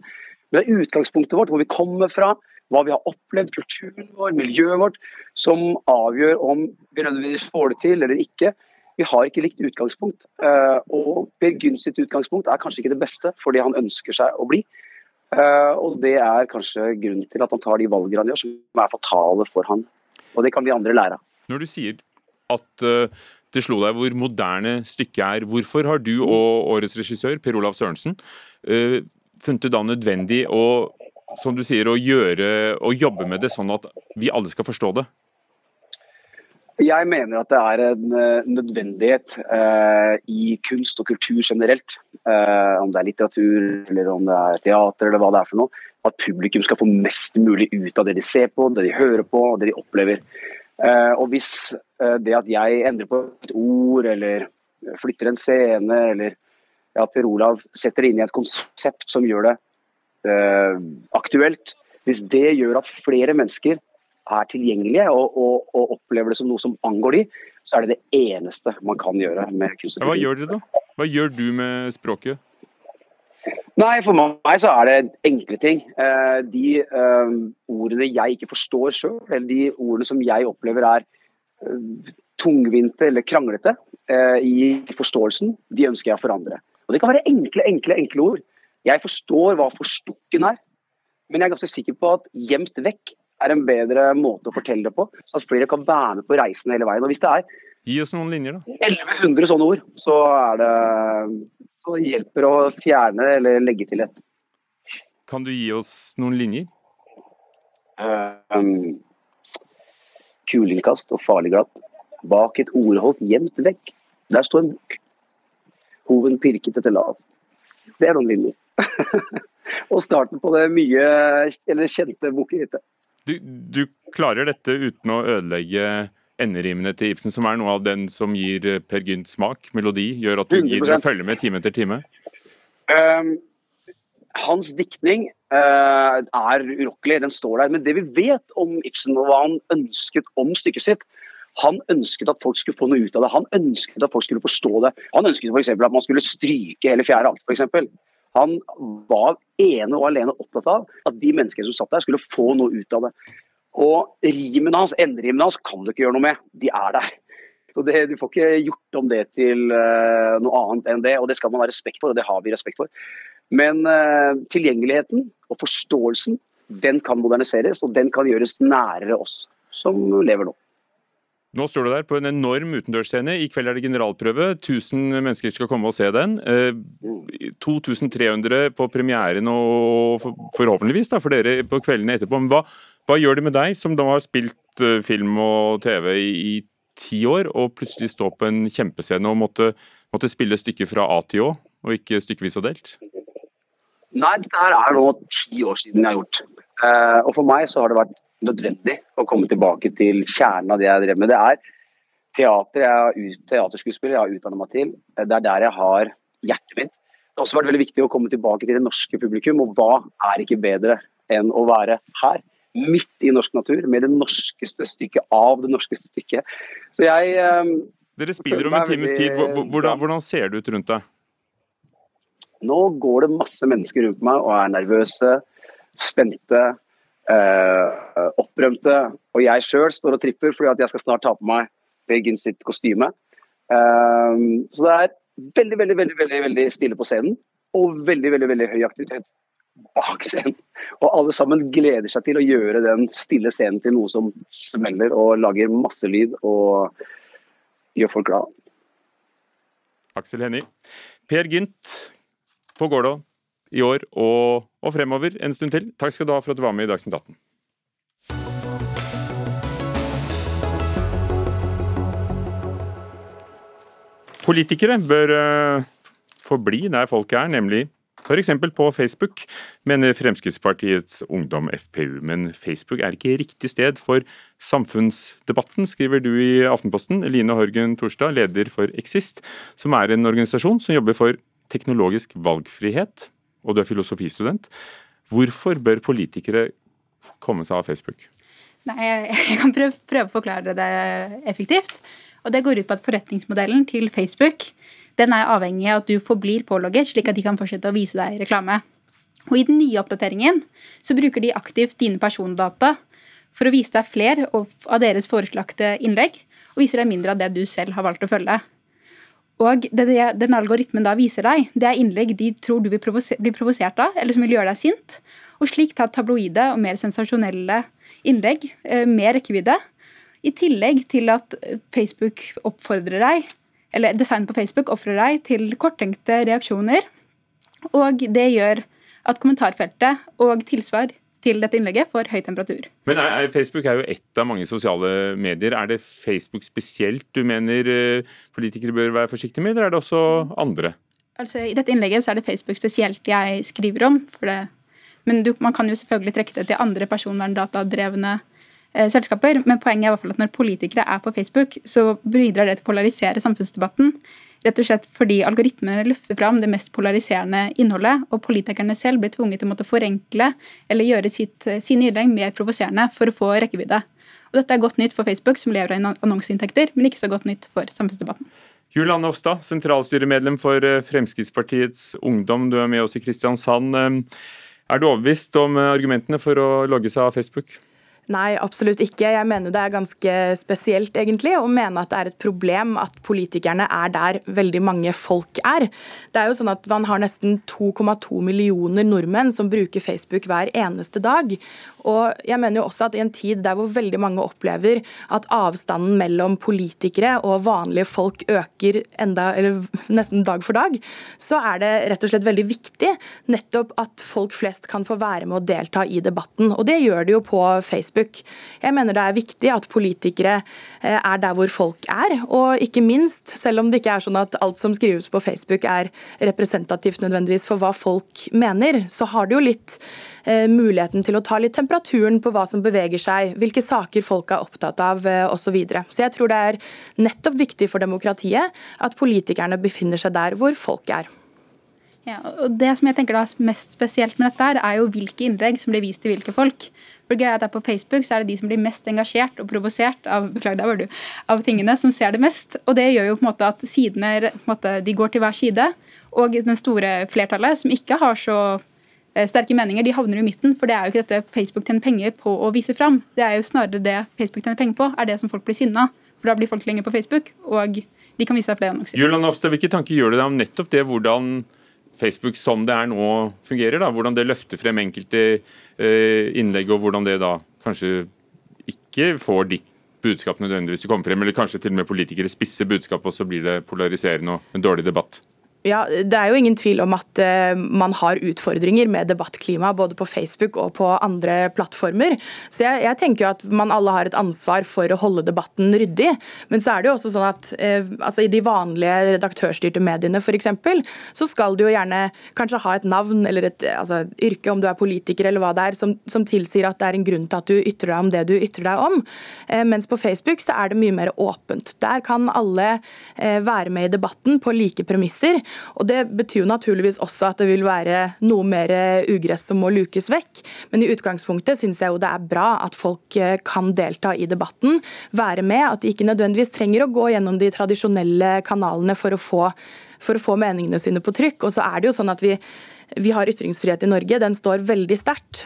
Men det er utgangspunktet vårt, hvor vi kommer fra, hva vi har opplevd, kulturen vår, miljøet vårt, som avgjør om vi nødvendigvis får det til eller ikke. Vi har ikke likt utgangspunkt. Eh, og Per Gynt sitt utgangspunkt er kanskje ikke det beste for det han ønsker seg å bli. Uh, og det er kanskje grunnen til at han tar de valgene han gjør, som er fatale for han. Og det kan vi andre lære av. Når du sier at uh, det slo deg hvor moderne stykket er, hvorfor har du og årets regissør, Per Olav Sørensen, uh, funnet det da nødvendig å, som du sier, å gjøre å jobbe med det sånn at vi alle skal forstå det? Jeg mener at det er en uh, nødvendighet eh, i kunst og kultur generelt. eh, om det er litteratur eller om det er teater eller hva det er for noe. At publikum skal få mest mulig ut av det de ser på, det de hører på og det de opplever. og hvis det at jeg endrer på et ord eller flytter en scene eller ja, Per Olav setter det inn i et konsept som gjør det aktuelt, hvis det gjør at flere mennesker er tilgjengelige og, og, og, opplever det som noe som angår de, så er det det eneste man kan gjøre med kunst Hva gjør dere da? Hva gjør du med språket? Nei, For meg så er det enkle ting. Eh, de um, ordene jeg ikke forstår sjøl, eller de ordene som jeg opplever er uh, tungvinte eller kranglete i forståelsen, de ønsker jeg å forandre. Og Det kan være enkle, enkle, enkle ord. Jeg forstår hva forstukken er, men jeg er ganske sikker på at gjemt vekk er en bedre måte å fortelle det på, så at flere kan være med på reisen hele veien. Og hvis det er Gi oss noen linjer, da. 1100 sånne ord, så, er det, så hjelper å fjerne eller legge til et. Kan du gi oss noen linjer? Um, kulingkast og farlig glatt. Bak et ordholdt gjemt vekk. Der står en bok. Hoven pirket etter lav. Det er noen linjer. og starten på det mye eller kjente bukkerittet. Du, du, klarer dette uten å ødelegge enderimene til Ibsen, som er noe av den som gir eh, Per Gynt smak, melodi, gjør at du gidder å følge med time etter time? Um, hans diktning uh, er urokkelig, den står der. Men det vi vet om Ibsen og hva han ønsket om stykket sitt, han ønsket at folk skulle få noe ut av det. Han ønsket at folk skulle forstå det. Han ønsket f.eks. at man skulle stryke hele fjerde akt. Eksempel. Han var ene og alene opptatt av at de menneskene som satt der, skulle få noe ut av det. Og rimene hans, enderimene hans kan du ikke gjøre noe med. De er der. Så det, Du får ikke gjort om det til uh, noe annet enn det, og det skal man ha respekt for, og det har vi respekt for. Men uh, tilgjengeligheten og forståelsen, den kan moderniseres, og den kan gjøres nærere oss som lever nå. Nå står du der på en enorm utendørsscene. I kveld er det generalprøve. 1000 mennesker skal komme og se den. 2300 eh, på premieren og forhåpentligvis da, for dere på kveldene etterpå. Men hva, hva, gjør det med deg, som da har spilt eh, film og TV i, ti år, og plutselig stå på en kjempescene og måtte, måtte spille stykket fra A til Å, og ikke stykkevis og delt? Nei, dette er nå ti år siden jeg har gjort. Uh, og for meg så har det vært nødvendig å komme tilbake til kjernen av det jeg drev med. Det er teater, jeg er teaterskuespiller, jeg har utdannet meg til. Det er der jeg har hjertet mitt. Det har også vært veldig viktig å komme tilbake til det norske publikum, og hva er ikke bedre enn å være her? Midt i norsk natur, med det norskeste stykket av det norskeste stykket. Så jeg um, Dere spiller om en times tid. Hvordan, hvordan ser det ut rundt deg? Nå går det masse mennesker rundt meg og er nervøse, spente, eh, opprømte. Og jeg sjøl står og tripper fordi at jeg skal snart ta på meg Per Gunn sitt kostyme. Eh, så det er veldig, veldig, veldig, veldig, veldig stille på scenen. Og veldig, veldig, veldig høy aktivitet bak scenen. Og alle sammen gleder seg til å gjøre den stille scenen til noe som smeller og lager masse lyd og gjør folk glad. Aksel Hennie. Per Gynt på Gålå i år og, og fremover en stund til. Takk skal du ha for at du var med i Dagsnytt 18. Politikere bør uh, forbli der folk er, nemlig f.eks. på Facebook, mener Fremskrittspartiets Ungdom FPU. Men Facebook er ikke riktig sted for samfunnsdebatten, skriver du i Aftenposten. Line Horgen Torstad, leder for Exist, som er en organisasjon som jobber for teknologisk valgfrihet og du er filosofistudent. Hvorfor bør politikere komme seg av Facebook? Nei, Jeg kan prøve, å forklare det effektivt. Og Det går ut på at forretningsmodellen til Facebook den er avhengig av at du forblir pålogget, slik at de kan fortsette å vise deg reklame. Og I den nye oppdateringen så bruker de aktivt dine persondata for å vise deg flere av deres foreslagte innlegg, og viser deg mindre av det du selv har valgt å følge. Og det, det den algoritmen da viser deg, det er innlegg de tror du vil provoser, bli provosert av, eller som vil gjøre deg sint. Og slik tar tabloide og mer sensasjonelle innlegg eh, med rekkevidde. I tillegg til at Facebook oppfordrer deg, eller design på Facebook oppfordrer deg til korttenkte reaksjoner. Og det gjør at kommentarfeltet og tilsvar til dette innlegget for høy temperatur. Men er, er, Facebook er jo ett av mange sosiale medier. Er det Facebook spesielt du mener uh, politikere bør være forsiktige med, eller er det også andre? Altså, I dette innlegget så er det Facebook spesielt jeg skriver om. Det, men du, man kan jo selvfølgelig trekke det til andre personverndatadrevne eh, selskaper. Men poenget er i hvert fall at når politikere er på Facebook, så bidrar det til å polarisere samfunnsdebatten. Rett og slett fordi algoritmene løfter fram det mest polariserende innholdet, og politikerne selv blir tvunget til å måtte forenkle eller gjøre sitt, sine innlegg mer provoserende for å få rekkevidde. Og dette er godt nytt for Facebook, som lever av annonseinntekter, men ikke så godt nytt for samfunnsdebatten. Julian Hofstad, sentralstyremedlem for eh, Fremskrittspartiets Ungdom, du er med oss i Kristiansand. Eh, er du overbevist om argumentene for å logge seg av Facebook? Nei, absolutt ikke. Jeg mener det er ganske spesielt egentlig, å mene at det er et problem at politikerne er der veldig mange folk er. Det er jo sånn at Man har nesten 2,2 millioner nordmenn som bruker Facebook hver eneste dag. Og jeg mener jo også at I en tid der hvor veldig mange opplever at avstanden mellom politikere og vanlige folk øker enda, nesten dag for dag, så er det rett og slett veldig viktig nettopp at folk flest kan få være med og delta i debatten. Og Det gjør de jo på Facebook. Jeg mener det er viktig at politikere eh, er der hvor folk er, og ikke minst, selv om det ikke er sånn at alt som skrives på Facebook er representativt nødvendigvis for hva folk mener, så har det jo litt Eh, muligheten til å ta litt temperaturen på hva som beveger seg, hvilke saker folk er opptatt av eh, osv. Så, videre. så jeg tror det er nettopp viktig for demokratiet at politikerne befinner seg der hvor folk er. Ja, og Det som jeg tenker da mest spesielt med dette, er jo hvilke innlegg som blir vist til hvilke folk. For gøy at På Facebook så er det de som blir mest engasjert og provosert av, beklager, du, av tingene, som ser det mest. Og Det gjør jo på en måte at sidene måte, de går til hver side. Og den store flertallet, som ikke har så Eh, sterke meninger, de havner i midten. For det er jo ikke dette Facebook tjener penger på å vise fram. Det er jo snarere det Facebook tjener penger på, er det som folk blir sinna For da blir folk lenger på Facebook, og de kan vise seg flere annonser. Julian Ofstad, hvilke tanker gjør du deg om nettopp det, hvordan Facebook som det er nå fungerer? da, Hvordan det løfter frem enkelte eh, innlegg, og hvordan det da kanskje ikke får ditt budskap nødvendigvis å komme frem, eller kanskje til og med politikere spisser budskapet, og så blir det polariserende og en dårlig debatt? Ja, Det er jo ingen tvil om at uh, man har utfordringer med debattklima både på Facebook og på andre plattformer. Så jeg, jeg, tenker jo at man alle har et ansvar for å holde debatten ryddig. Men så er det jo også sånn at eh, altså i de vanlige redaktørstyrte mediene f.eks., så skal du jo gjerne kanskje ha et navn eller et altså, yrke, om du er politiker eller hva det er, som, som, tilsier at det er en grunn til at du ytrer deg om det du ytrer deg om. Eh, mens på Facebook så er det mye mer åpent. Der kan alle være med i debatten på like premisser. Og Det betyr jo naturligvis også at det vil være noe mer ugress som må lukes vekk. Men i utgangspunktet syns jeg jo det er bra at folk eh, kan delta i debatten, være med. At de ikke nødvendigvis trenger å gå gjennom de tradisjonelle kanalene for å få for å få meningene sine på trykk. Og så er det jo sånn at vi vi har ytringsfrihet i Norge, den står veldig sterkt.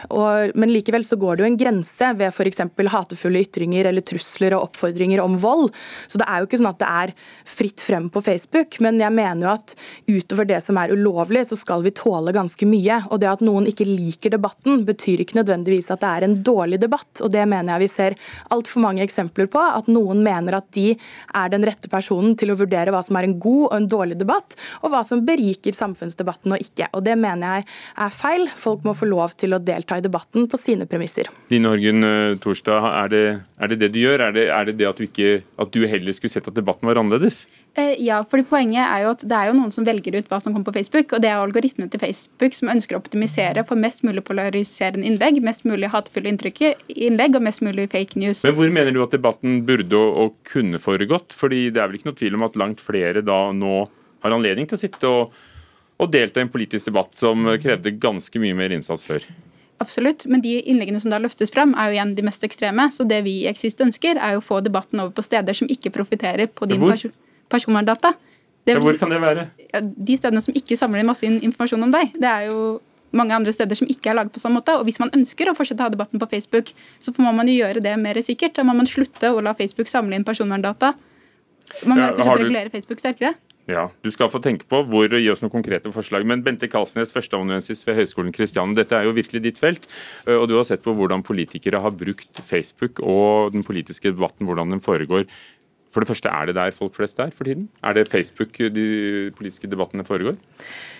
Men likevel så går det jo en grense ved f.eks. hatefulle ytringer eller trusler og oppfordringer om vold. Så det er jo ikke sånn at det er fritt frem på Facebook. Men jeg mener jo at utover det som er ulovlig, så skal vi tåle ganske mye. Og det at noen ikke liker debatten, betyr ikke nødvendigvis at det er en dårlig debatt. Og det mener jeg vi ser altfor mange eksempler på. At noen mener at de er den rette personen til å vurdere hva som er en god og en dårlig debatt, og hva som beriker samfunnsdebatten og ikke. Og det mener mener jeg er feil. Folk må få lov til å delta i debatten på sine premisser. Line Horgen eh, Torstad, er det, er det, det du gjør? Er det, er det det at du, ikke, at du heller skulle sett at debatten var annerledes? Eh, ja, fordi poenget er jo at det er jo noen som velger ut hva som kommer på Facebook, og det er algoritmene til Facebook som ønsker å optimisere for mest mulig polariserende innlegg, mest mulig hatefulle innlegg og mest mulig fake news. Men Hvor mener du at debatten burde og, og kunne foregått? Fordi det er vel ikke noe tvil om at langt flere da nå har anledning til å sitte og og delta i en politisk debatt som krevde ganske mye mer innsats før. Absolutt, men de innleggene som da løftes frem, er jo igjen de mest ekstreme. Så det vi i Exist ønsker, er jo å få debatten over på steder som ikke profitterer på din perso personverndata. Ja, hvor kan det være? Ja, de stedene som ikke samler inn masse informasjon om deg. Det er jo mange andre steder som ikke er laget på sånn måte. Og hvis man ønsker å fortsette å ha debatten på Facebook, så må man jo gjøre det mer sikkert. Da må man slutte å la Facebook samle inn personverndata. Man må ja, regulere Facebook sterkere. Ja, Du skal få tenke på hvor og gi oss noen konkrete forslag. Men Bente Kalsnes, førsteamanuensis ved Høgskolen Kristiania, dette er jo virkelig ditt felt. Og du har sett på hvordan politikere har brukt Facebook og den politiske debatten, hvordan den foregår. For det første, Er det der folk flest er for tiden? Er det Facebook de politiske debattene foregår?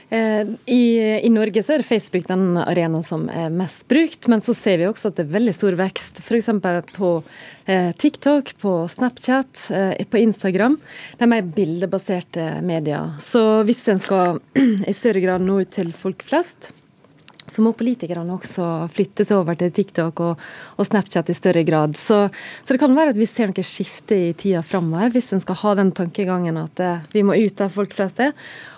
Eh, I, I, Norge så er Facebook den arenaen som er mest brukt, men så ser vi også at det er veldig stor vekst. F.eks. på eh, TikTok, på Snapchat, eh, på Instagram. Det er mer bildebaserte medier. Så hvis en skal i større grad nå ut til folk flest, så må politikerne også flyttes over til TikTok og, og Snapchat i større grad. Så, så, det kan være at vi ser noe skifte i tida framover, hvis en skal ha den tankegangen at eh, vi må ut der folk flest er.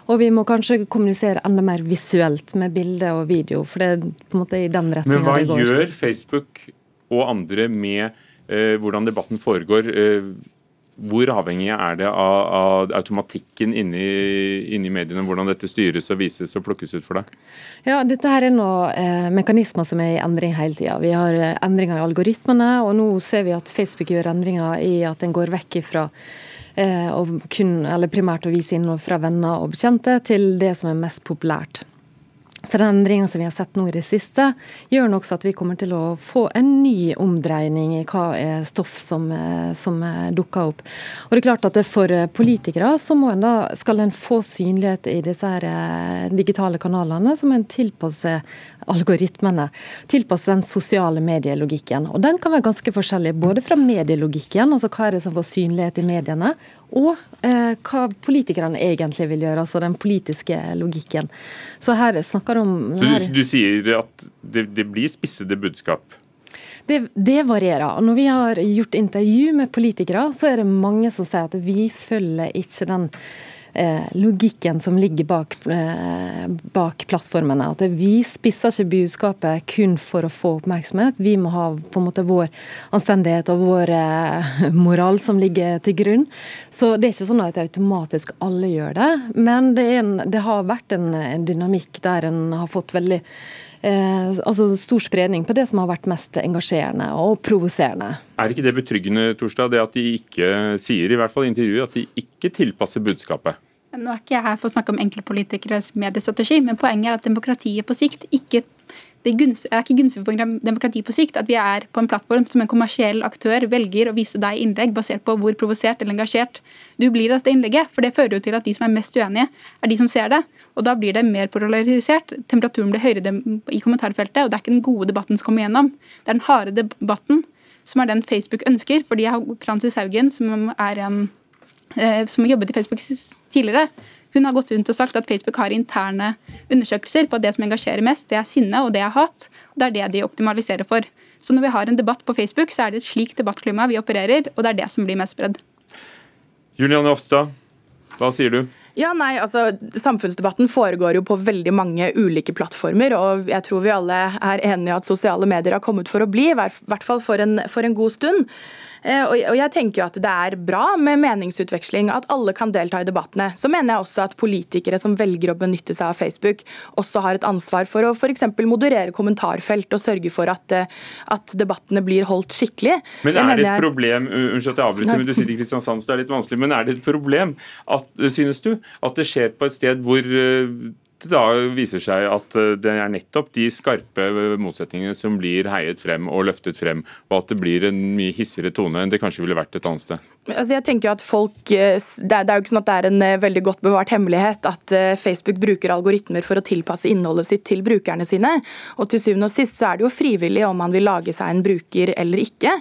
Og vi må kanskje kommunisere enda mer visuelt med bilde og video, for det er på en måte i den retninga det går. Men hva gjør Facebook og andre med eh, hvordan debatten foregår? Eh, hvor avhengig er det av, av automatikken inni, inni, mediene, hvordan dette styres og vises og plukkes ut for deg? Ja, Dette her er noen eh, mekanismer som er i endring hele tida. Vi har eh, endringer i algoritmene, og nå ser vi at Facebook gjør endringer i at den går vekk ifra eh, kun, primært å vise innhold fra venner og bekjente, til det som er mest populært. Så den endringa som vi har sett nå i det siste, gjør nok så at vi kommer til å få en ny omdreining i hva er stoff som, eh, som dukker opp. Og det er klart at For politikere så en da, skal en få synlighet i disse her eh, digitale kanalene, så må en tilpasse algoritmene. Tilpasse den sosiale medielogikken. Og den kan være ganske forskjellig, både fra medielogikken, altså hva er det som får synlighet i mediene, og eh, hva politikerne egentlig vil gjøre, altså den politiske logikken. Så her snakker om Så du, du sier at det, det blir spissede budskap? Det, det, varierer. Når vi har gjort intervju med politikere, så er det mange som sier at vi følger ikke den logikken som ligger bak, eh, bak, plattformene. At vi spisser ikke budskapet kun for å få oppmerksomhet. Vi må ha på en måte vår anstendighet og vår eh, moral som ligger til grunn. Så det er ikke sånn at automatisk alle gjør det. Men det, en, det har vært en, en, dynamikk der en har fått veldig Eh, altså stor spredning på det som har vært mest engasjerende og provoserende. Er ikke det betryggende, Torstad, det at de ikke sier, i hvert fall i intervjuet, at de ikke tilpasser budskapet? Nå er ikke jeg her for å snakke om enkeltpolitikeres mediestrategi, men poenget er at demokratiet på sikt ikke det er ikke gunstig for demokrati på sikt at vi er på en plattform som en kommersiell aktør velger å vise deg innlegg basert på hvor provosert eller engasjert du blir i dette innlegget. For det fører jo til at de som er mest uenige, er de som ser det. Og da blir det mer polarisert. Temperaturen blir høyere i kommentarfeltet, og det er ikke den gode debatten som kommer gjennom. Det er den harde debatten som er den Facebook ønsker. Fordi jeg har Francis Haugen, som er en som jobbet i Facebook tidligere, hun har gått rundt og sagt at Facebook har interne undersøkelser på at det som engasjerer mest, det er sinne og det er hat. Det er det de optimaliserer for. Så når vi har en debatt på Facebook, så er det et slikt debattklima vi opererer, og det er det som blir mest spredd. Julianne Ofstad, hva sier du? Ja, nei, altså Samfunnsdebatten foregår jo på veldig mange ulike plattformer. og Jeg tror vi alle er enige at sosiale medier har kommet for å bli, i hvert fall for en, for en god stund. Eh, og jeg tenker jo at det er bra med meningsutveksling, at alle kan delta i debattene. Så mener jeg også at politikere som velger å benytte seg av Facebook, også har et ansvar for å f.eks. moderere kommentarfelt og sørge for at, eh, at, debattene blir holdt skikkelig. Men er det et problem unnskyld at jeg avbryter, men du sitter i Kristiansand, så det er litt vanskelig, men er det et problem, at, synes du, at det skjer på et sted hvor eh, det da viser seg at eh, det er nettopp de skarpe motsetningene som blir heiet frem og løftet frem, og at det blir en mye hissigere tone enn det kanskje ville vært et annet sted? Altså jeg tenker at folk, eh, Det er jo ikke sånn at det er en eh, veldig godt bevart hemmelighet at Facebook bruker algoritmer for å tilpasse innholdet sitt til brukerne sine. Og til syvende og sist så er det jo frivillig om man vil lage seg en bruker eller ikke.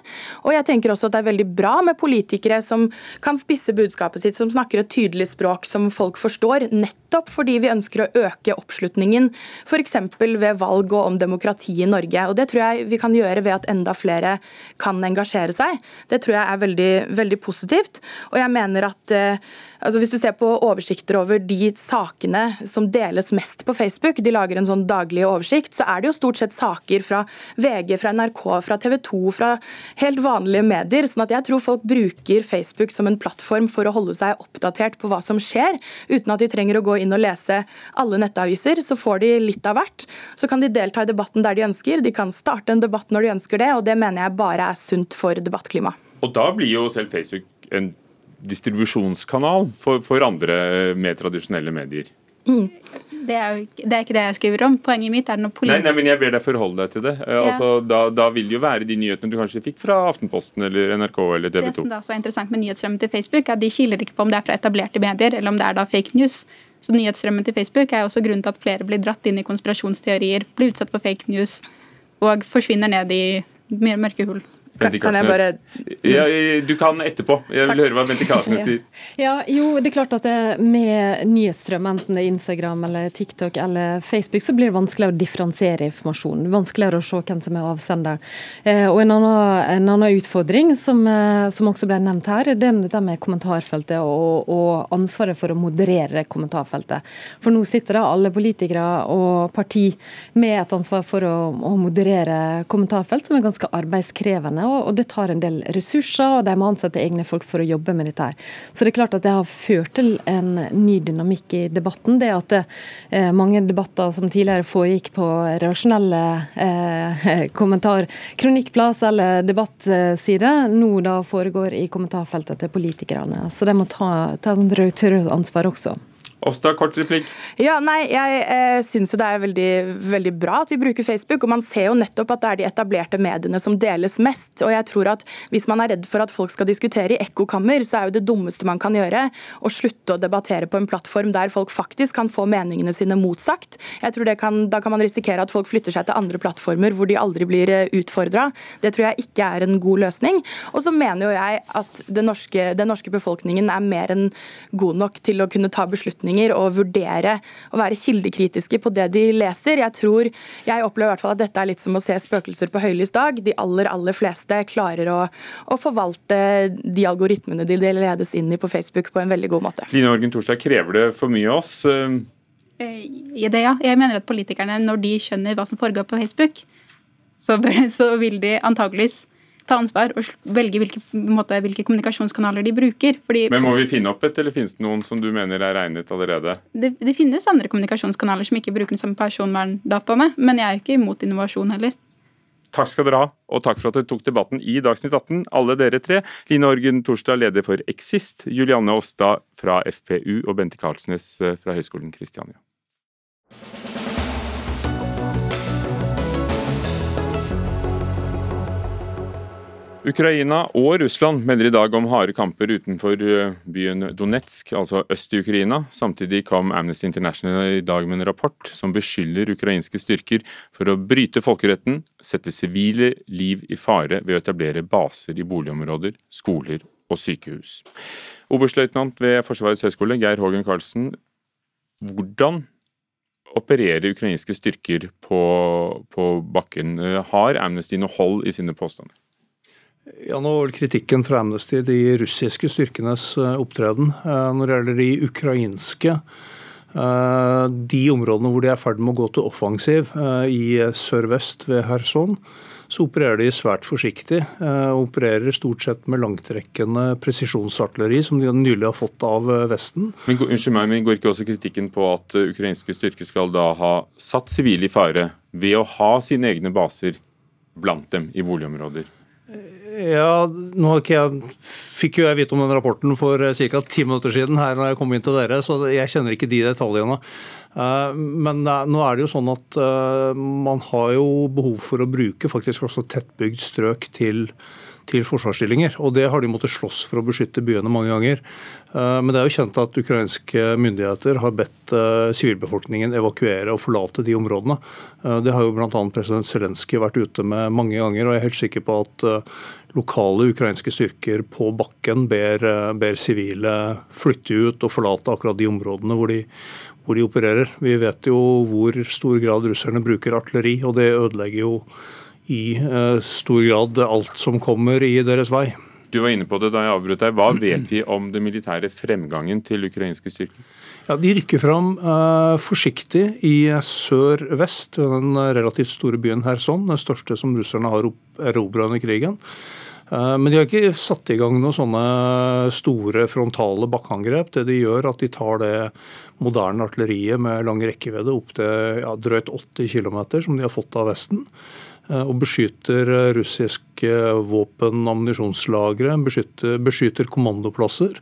Og jeg tenker også at det er veldig bra med politikere som kan spisse budskapet sitt, som snakker et tydelig språk som folk forstår, nettopp fordi vi ønsker å øke oppslutningen f.eks. ved valg og om demokrati i Norge. Og Det tror jeg vi kan gjøre ved at enda flere kan engasjere seg. Det tror jeg er veldig, veldig positivt. Og jeg mener at eh, Altså hvis du ser på oversikter over de sakene som deles mest på Facebook, de lager en sånn daglig oversikt, så er det jo stort sett saker fra VG, fra NRK, fra TV 2, fra helt vanlige medier. sånn at jeg tror folk bruker Facebook som en plattform for å holde seg oppdatert på hva som skjer, uten at de trenger å gå inn og lese alle nettaviser. Så får de litt av hvert. Så kan de delta i debatten der de ønsker, de kan starte en debatt når de ønsker det, og det mener jeg bare er sunt for debattklimaet. Og da blir jo selv Facebook en distribusjonskanal for, for andre mer tradisjonelle medier. Mm. Det er jo det, er ikke det jeg skriver om. Poenget mitt er noe politisk. Nei, nei, men jeg ber deg forholde deg til det. Ja. Altså, da, da, vil det jo være de nyhetene du kanskje fikk fra Aftenposten eller NRK eller TV 2. Det som da er interessant med nyhetsstrømmen til Facebook, er at de skiller ikke på om det er fra etablerte medier eller om det er da fake news. Så nyhetsstrømmen til Facebook er også grunnen til at flere blir dratt inn i konspirasjonsteorier, blir utsatt for fake news og forsvinner ned i mørke hull. Kan, kan jeg bare ja, Du kan etterpå. Jeg vil Takk. høre hva Bente Karlsnes sier. Ja, jo, det er klart at det, Med nyhetsstrøm, enten det er Instagram eller TikTok eller Facebook, så blir det vanskeligere å differensiere informasjon. Vanskeligere å se hvem som er avsender. Eh, og En annen, en annen utfordring som, eh, som, også ble nevnt her, det er det med kommentarfeltet og, og, ansvaret for å moderere kommentarfeltet. For nå sitter da alle politikere og parti med et ansvar for å, å moderere kommentarfelt, som er ganske arbeidskrevende og det tar en del ressurser, og de må ansette egne folk for å jobbe med dette. her. Så det er klart at det har ført til en ny dynamikk i debatten. Det at det, eh, mange debatter som tidligere foregikk på redaksjonelle eh, kommentar, kronikkplass eller debattside, nå da foregår i kommentarfeltet til politikerne. Så de må ta, ta redaktøransvar også. Åsta, kort replikk. Ja, nei, Jeg eh, syns det er veldig, veldig, bra at vi bruker Facebook. og Man ser jo nettopp at det er de etablerte mediene som deles mest. og jeg tror at Hvis man er redd for at folk skal diskutere i ekkokammer, så er jo det dummeste man kan gjøre å slutte å debattere på en plattform der folk faktisk kan få meningene sine motsagt. Jeg tror kan, Da kan man risikere at folk flytter seg til andre plattformer hvor de aldri blir eh, utfordra. Det tror jeg ikke er en god løsning. Og så mener jo jeg at den norske, den norske befolkningen er mer enn god nok til å kunne ta beslutninger beslutninger og vurdere og være kildekritiske på det de leser. Jeg tror, jeg opplever i hvert fall at dette er litt som å se spøkelser på høylys dag. De aller, aller fleste klarer å, å forvalte de algoritmene de ledes inn i på Facebook på en veldig god måte. Line Orgen Torsdag, krever det for mye av oss? Eh, I det, ja. Jeg mener at politikerne, når de skjønner hva som foregår på Facebook, så, så vil de antageligvis ta ansvar og velge hvilke, måte, hvilke kommunikasjonskanaler de bruker. Fordi, Men må vi finne opp et, eller finnes det noen som du mener er regnet allerede? Det, det finnes andre kommunikasjonskanaler som ikke bruker den samme personverndataene, men jeg er jo ikke imot innovasjon heller. Takk skal dere ha, og takk for at dere tok debatten i Dagsnytt 18, alle dere tre. Line Orgen Torstad, leder for Exist, Julianne Ofstad fra FPU og Bente Karlsnes eh, fra Høgskolen Kristiania. Ukraina og Russland melder i dag om harde kamper utenfor eh, byen Donetsk, altså øst i Ukraina. Samtidig kom Amnesty International i dag med en rapport som beskylder ukrainske styrker for å bryte folkeretten, sette sivile liv i fare ved å etablere baser i boligområder, skoler og sykehus. Oberstløytnant ved Forsvarets høgskole, Geir Hågen Karlsen. Hvordan opererer ukrainske styrker på, på bakken? Har Amnesty noe hold i sine påstander? Ja, nå var kritikken fra Amnesty de russiske styrkenes eh, opptreden. Eh, når det gjelder de ukrainske, eh, de områdene hvor de er i ferd med å gå til offensiv, i sør-vest ved Kherson, så opererer de svært forsiktig. og Opererer stort sett med langtrekkende presisjonsartilleri, som de nylig har fått av Vesten. Men, unnskyld meg, men Går ikke også kritikken på at ukrainske styrker skal da ha satt sivile i fare ved å ha sine egne baser blant dem i boligområder? Ja, nå jeg, fikk jo jeg vite om den rapporten for eh, ca. ti minutter siden her når jeg kom inn til dere, så jeg kjenner ikke de detaljene. Eh, men eh, nå er det jo sånn at man har jo behov for å bruke faktisk også tettbygd strøk til til forsvarsstillinger. og Det har de måttet slåss for å beskytte byene mange ganger. Men det er jo kjent at ukrainske myndigheter har bedt sivilbefolkningen evakuere og forlate de områdene. Det har jo bl.a. president Zelenskyj vært ute med mange ganger, og jeg er helt sikker på at lokale ukrainske styrker på bakken ber, ber sivile flytte ut og forlate akkurat de områdene hvor de, hvor de opererer. Vi vet jo hvor stor grad russerne bruker artilleri, og det ødelegger jo i eh, stor grad alt som kommer i deres vei. Du var inne på det da jeg avbrøt deg. Hva vet vi om den militære fremgangen til ukrainske styrker? Ja, De rykker fram uh, forsiktig i sør-vest, den relativt store byen Kherson, den største som russerne har erobra under krigen. Uh, men de har ikke satt i gang noen sånne store frontale bakkeangrep. Det de gjør, at de tar det moderne artilleriet med lang rekkevidde opp til ja, drøyt 80 km, som de har fått av Vesten. og beskytter russiske våpen- og ammunisjonslagre, beskytter, beskytter kommandoplasser.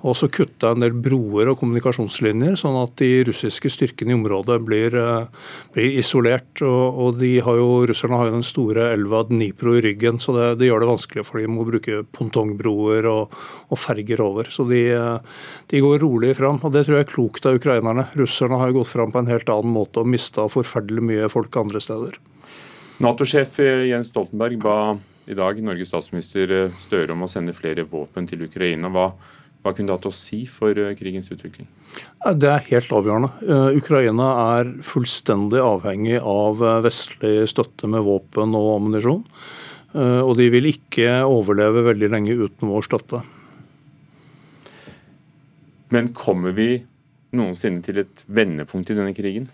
Og så kutta en del broer og kommunikasjonslinjer, sånn at de russiske styrkene i området blir, eh, blir isolert. Og, og de har jo, Russerne har jo den store elva Dnipro i ryggen, så det, det gjør det vanskelig for dem å bruke pontongbroer og, og ferger over. Så de, eh, de, går rolig fram, og det tror jeg er klokt av ukrainerne. Russerne har jo gått fram på en helt annen måte og mista forferdelig mye folk andre steder. Nato-sjef Jens Stoltenberg ba i dag Norges statsminister Støre om å sende flere våpen til Ukraina. Hva hva kunne det hatt å si for eh, krigens utvikling? Det er helt avgjørende. Eh, Ukraina er fullstendig avhengig av eh, vestlig støtte med våpen og ammunisjon. Og de vil ikke overleve veldig lenge uten vår støtte. Men kommer vi noensinne til et vendepunkt i denne krigen?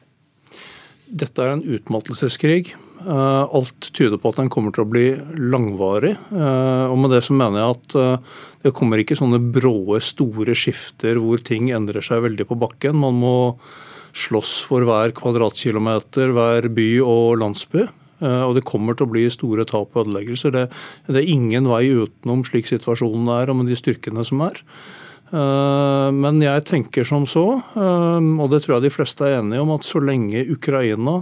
Dette er en utmattelseskrig. Eh, alt tyder på at den kommer til å bli langvarig. Eh, og med det så mener jeg at eh, det kommer ikke sånne bråe, store skifter hvor ting endrer seg veldig på bakken. Man må slåss for hver kvadratkilometer, hver by og landsby. Og det kommer til å bli store tap og ødeleggelser. Det, det er ingen vei utenom slik situasjonen er og med de styrkene som er. Men jeg tenker som så, og det tror jeg de fleste er enige om, at så lenge Ukraina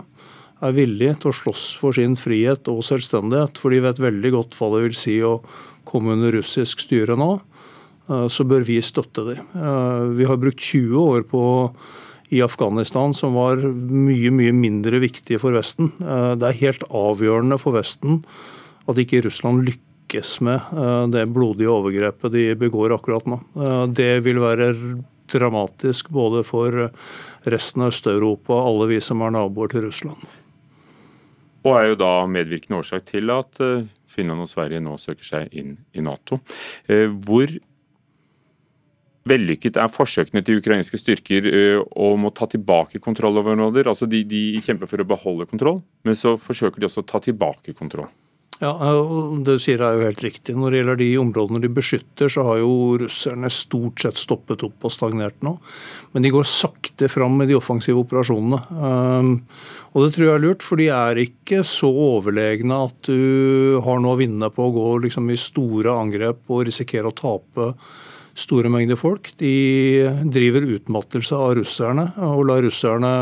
er villig til å slåss for sin frihet og selvstendighet, for de vet veldig godt hva det vil si å komme under russisk styre nå, eh, så bør vi støtte dem. Eh, vi har brukt 20 år på i Afghanistan som var mye mye mindre viktig for Vesten. Eh, det er helt avgjørende for Vesten at ikke Russland lykkes med det blodige overgrepet de begår akkurat nå. Det vil være dramatisk både for resten av Øst-Europa og alle vi som er naboer til Russland. Og er jo da medvirkende årsak til at eh, Finland og Sverige nå søker seg inn i Nato. Eh, hvor vellykket er forsøkene til ukrainske styrker eh, om å ta tilbake kontroll over områder? Altså de, de kjemper for å beholde kontroll, men så forsøker de også å ta tilbake kontroll. Ja, Det sier er jo helt riktig. Når det gjelder de områdene de beskytter, så har jo russerne stort sett stoppet opp og stagnert nå. Men de går sakte fram med de offensive operasjonene. Um, og det tror jeg er lurt, for de er ikke så overlegne at du har noe å vinne på å gå liksom i store angrep og risikere å tape store mengder folk. De driver utmattelse av russerne og lar russerne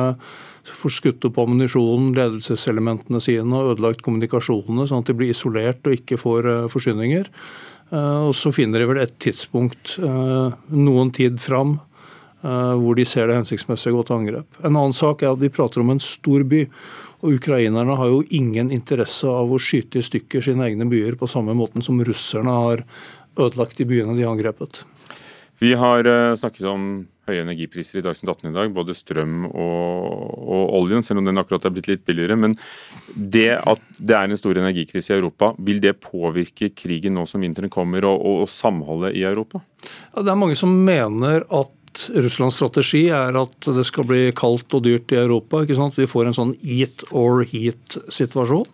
får skutt opp ammunisjonen, ledelseselementene sine og ødelagt kommunikasjonene, sånn at de blir isolert og ikke får uh, forsyninger. Uh, og Så finner de vel et tidspunkt uh, noen tid fram hvor de ser det hensiktsmessig å gå til angrep. En annen sak er at de prater om en stor by. Og Ukrainerne har jo ingen interesse av å skyte i stykker sine egne byer på samme måten som russerne har ødelagt de byene de har angrepet. Vi har snakket om høye energipriser i Dagsnytt 18 i dag, både strøm og, og, oljen, selv om den akkurat er blitt litt billigere. Men det at det er en stor energikrise i Europa, vil det påvirke krigen nå som vinteren kommer, og, og, og samholdet i Europa? Ja, det er mange som mener at Russlands strategi er at det skal bli kaldt og dyrt i Europa. ikke sant? Vi får en sånn eat or heat-situasjon,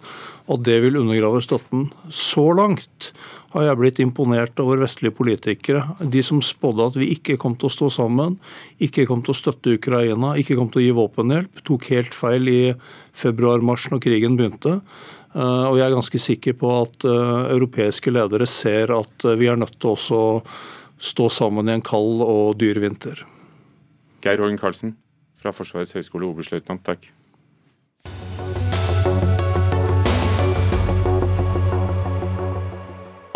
og det vil undergrave støtten. Så langt har jeg blitt imponert over vestlige politikere. De som spådde at vi ikke kom til å stå sammen, ikke kom til å støtte Ukraina, ikke kom til å gi våpenhjelp, tok helt feil i februar-mars når krigen begynte. Eh, og jeg er ganske sikker på at eh, europeiske ledere ser at eh, vi er nødt til å stå sammen i en kald og dyr vinter. Geir Hågen Karlsen fra Forsvarets høgskole, oberstløytnant, takk.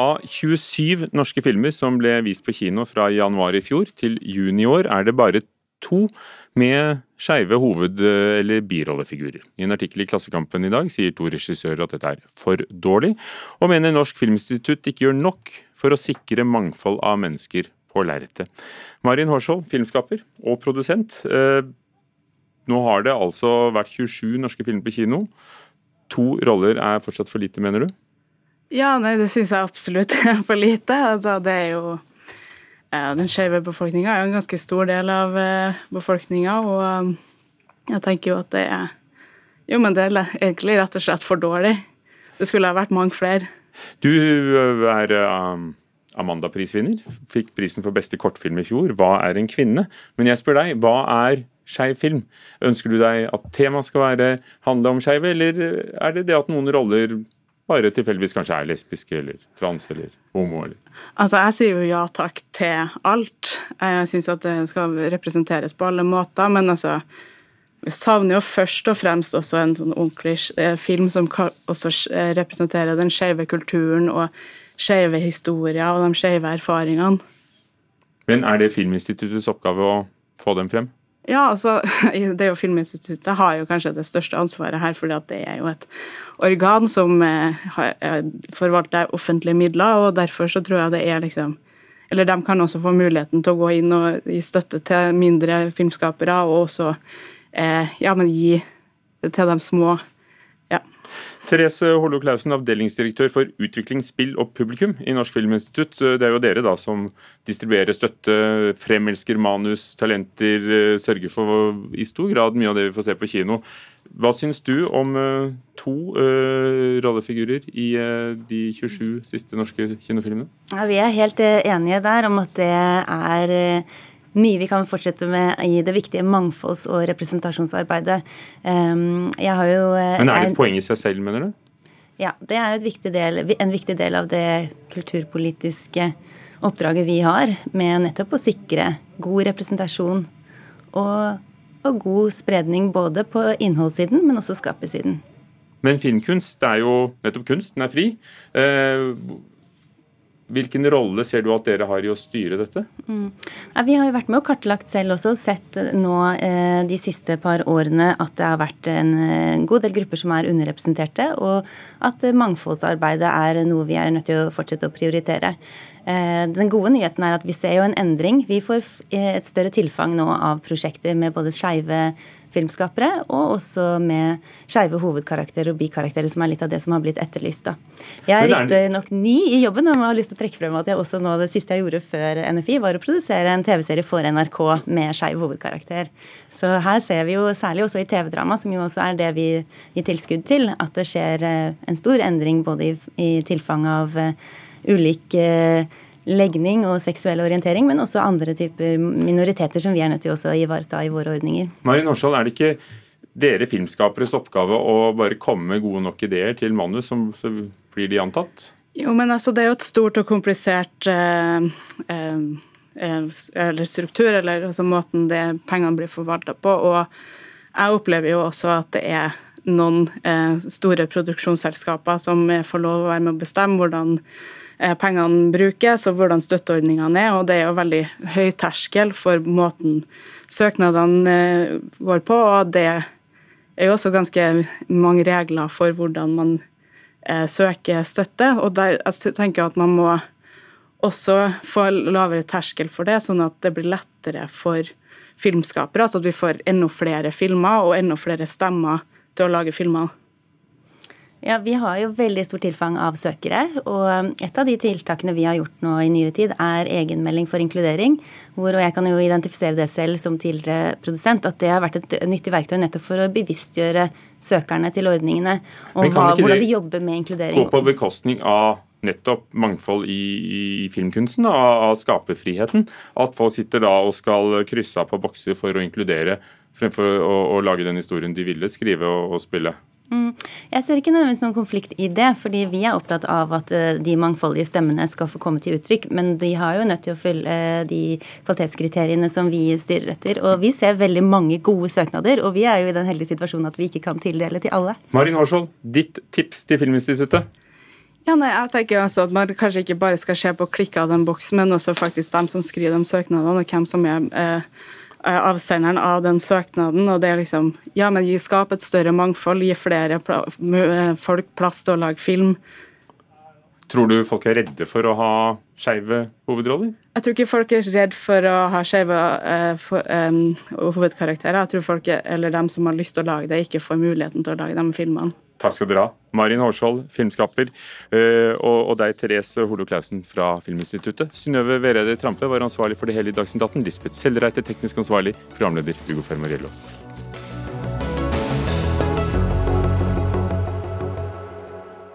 Av 27 norske filmer som ble vist på kino fra januar i fjor til juni i år, er det bare to med skeive hoved- eller birollefigurer. I en artikkel i Klassekampen i dag sier to regissører at dette er for dårlig, og mener Norsk Filminstitutt ikke gjør nok for å sikre mangfold av mennesker på lerretet. Marin Hårskjold, filmskaper og produsent. Eh, nå har det altså vært 27 norske filmer på kino. To roller er fortsatt for lite, mener du? Ja, nei, det syns jeg absolutt er for lite. Altså, det er jo Den skeive befolkninga er jo en ganske stor del av uh, befolkninga, og um, jeg tenker jo at det er Jo, men det er egentlig rett og slett for dårlig. Det skulle ha vært mange flere. Du eh, er Amanda-prisvinner. Fikk prisen for beste kortfilm i fjor. Hva er en kvinne? Men jeg spør deg, hva er skeiv film. Ønsker du deg at temaet skal være handle om skeive, eller er det det at noen roller bare tilfeldigvis kanskje er lesbiske eller trans eller homo? eller? Altså, Jeg sier jo ja takk til alt. Jeg syns at det skal representeres på alle måter. Men altså, vi savner jo først og fremst også en sånn ordentlig eh, film som også eh, representerer den skeive kulturen og skeive historier og de skeive erfaringene. Men er det Filminstituttets oppgave å få dem frem? Ja, altså, det er jo Filminstituttet har jo kanskje det største ansvaret her, at det er jo et organ som eh, forvalter offentlige midler, og derfor så tror jeg det er liksom Eller de kan også få muligheten til å gå inn og gi støtte til mindre filmskapere, og også eh, ja, men gi til de små Therese Hollo Clausen, avdelingsdirektør for utvikling, spill og publikum i Norsk Filminstitutt. Det er jo dere da som distribuerer støtte, fremelsker manus, talenter, eh, sørger for i stor grad mye av det vi får se på kino. Hva syns du om uh, to uh, rollefigurer i uh, de 27 siste norske kinofilmene? Ja, vi er helt enige der om at det er mye vi kan fortsette med i det viktige mangfolds- og representasjonsarbeidet. Ehm, jeg har jo eh, Men er det et poeng i seg selv, mener du? Ja, det er jo viktig del, en viktig del av det kulturpolitiske oppdraget vi har, med nettopp å sikre god representasjon og, og god spredning både på innholdssiden, men også skapersiden. Men filmkunst er jo nettopp kunst, den er fri. Eh, Hvilken rolle ser du at dere har i å styre dette? Mm. Ja, vi har jo vært med og kartlagt selv også, sett nå eh, de siste par årene at det har vært en eh, god del grupper som er underrepresenterte, og at mangfoldsarbeidet er noe vi er nødt til å fortsette å prioritere. Eh, den gode nyheten er at vi ser jo en endring. Vi får eh, et større tilfang nå av prosjekter med både skeive filmskapere, og også med skeive hovedkarakterer og bikarakterer, som er litt av det som har blitt etterlyst. da. Jeg er riktignok ny i jobben, og har lyst til å trekke frem at jeg også nå det siste jeg gjorde før NFI, var å produsere en TV-serie for NRK med skeiv hovedkarakter. Så her ser vi jo særlig også i TV-drama, som jo også er det vi gir tilskudd til, at det skjer eh, en stor endring både i, i tilfang av uh, ulike uh, legning og seksuell orientering, men også andre typer minoriteter som vi er nødt til også å ivareta i våre ordninger. Marin Horsvold, er det ikke dere filmskaperes oppgave å bare komme med gode nok ideer til manus, så blir de antatt? Jo, men altså, det er jo et stort og komplisert eh, eh, eh, eller struktur, eller altså måten det pengene blir forvalta på. Og jeg opplever jo også at det er noen eh, store produksjonsselskaper som får lov å være med å bestemme hvordan pengene brukes og hvordan støtteordningene er. og Det er jo veldig høy terskel for måten søknadene eh, går på. og Det er jo også ganske mange regler for hvordan man eh, søker støtte. og der, Jeg tenker at man må også få lavere terskel for det, sånn at det blir lettere for filmskapere. Altså at vi får enda flere filmer og enda flere stemmer til å lage filmer. Ja, Vi har jo veldig stort tilfang av søkere. og um, Et av de tiltakene vi har gjort nå i nyere tid, er egenmelding for inkludering. hvor, og Jeg kan jo identifisere det selv som tidligere produsent, at det har vært et nyttig verktøy nettopp for å bevisstgjøre søkerne til ordningene. Og hva, hvordan de jobber med inkludering. Gå på bekostning av nettopp mangfold i, i filmkunsten, av, av skaperfriheten. At folk sitter da og skal krysse av på bokser for å inkludere, fremfor å, å lage den historien de ville skrive og, og spille. Mm. Jeg ser ikke nødvendigvis noen konflikt i det, fordi vi er opptatt av at eh, de mangfoldige stemmene skal få komme til uttrykk. Men de har jo nødt til å følge eh, de kvalitetskriteriene som vi styrer etter. Og vi ser veldig mange gode søknader, og vi er jo i den heldige situasjonen at vi ikke kan tildele til alle. Marin Hårskjold, ditt tips til Filminstituttet? Ja, nei, jeg tenker altså at Man kanskje ikke bare skal se på klikk av den boksen, men også faktisk dem som skriver de søknadene, og hvem som er Eh, avsenderen av den søknaden. og det er liksom, ja, men Gi skap et større mangfold, gi flere eh, folk plass til å lage film. Tror du folk er redde for å ha skeive hovedroller? Jeg tror ikke folk er redd for å ha skeive eh, um, hovedkarakterer. Jeg tror folk, er, eller dem som har lyst til å lage det, ikke får muligheten til å lage de filmene. Takk skal dere ha. Marin Hårskjold, filmskaper, uh, og, deg, Therese Holo Clausen fra Filminstituttet. Synnøve Vereide Trampe var ansvarlig for det hele i Dagsnytt 18. Lisbeth Sellreite, teknisk ansvarlig. Programleder Hugo Fermariello.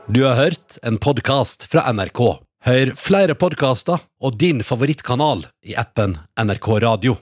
Du har hørt en podkast fra NRK. Hør flere podkaster og din favorittkanal i appen NRK Radio.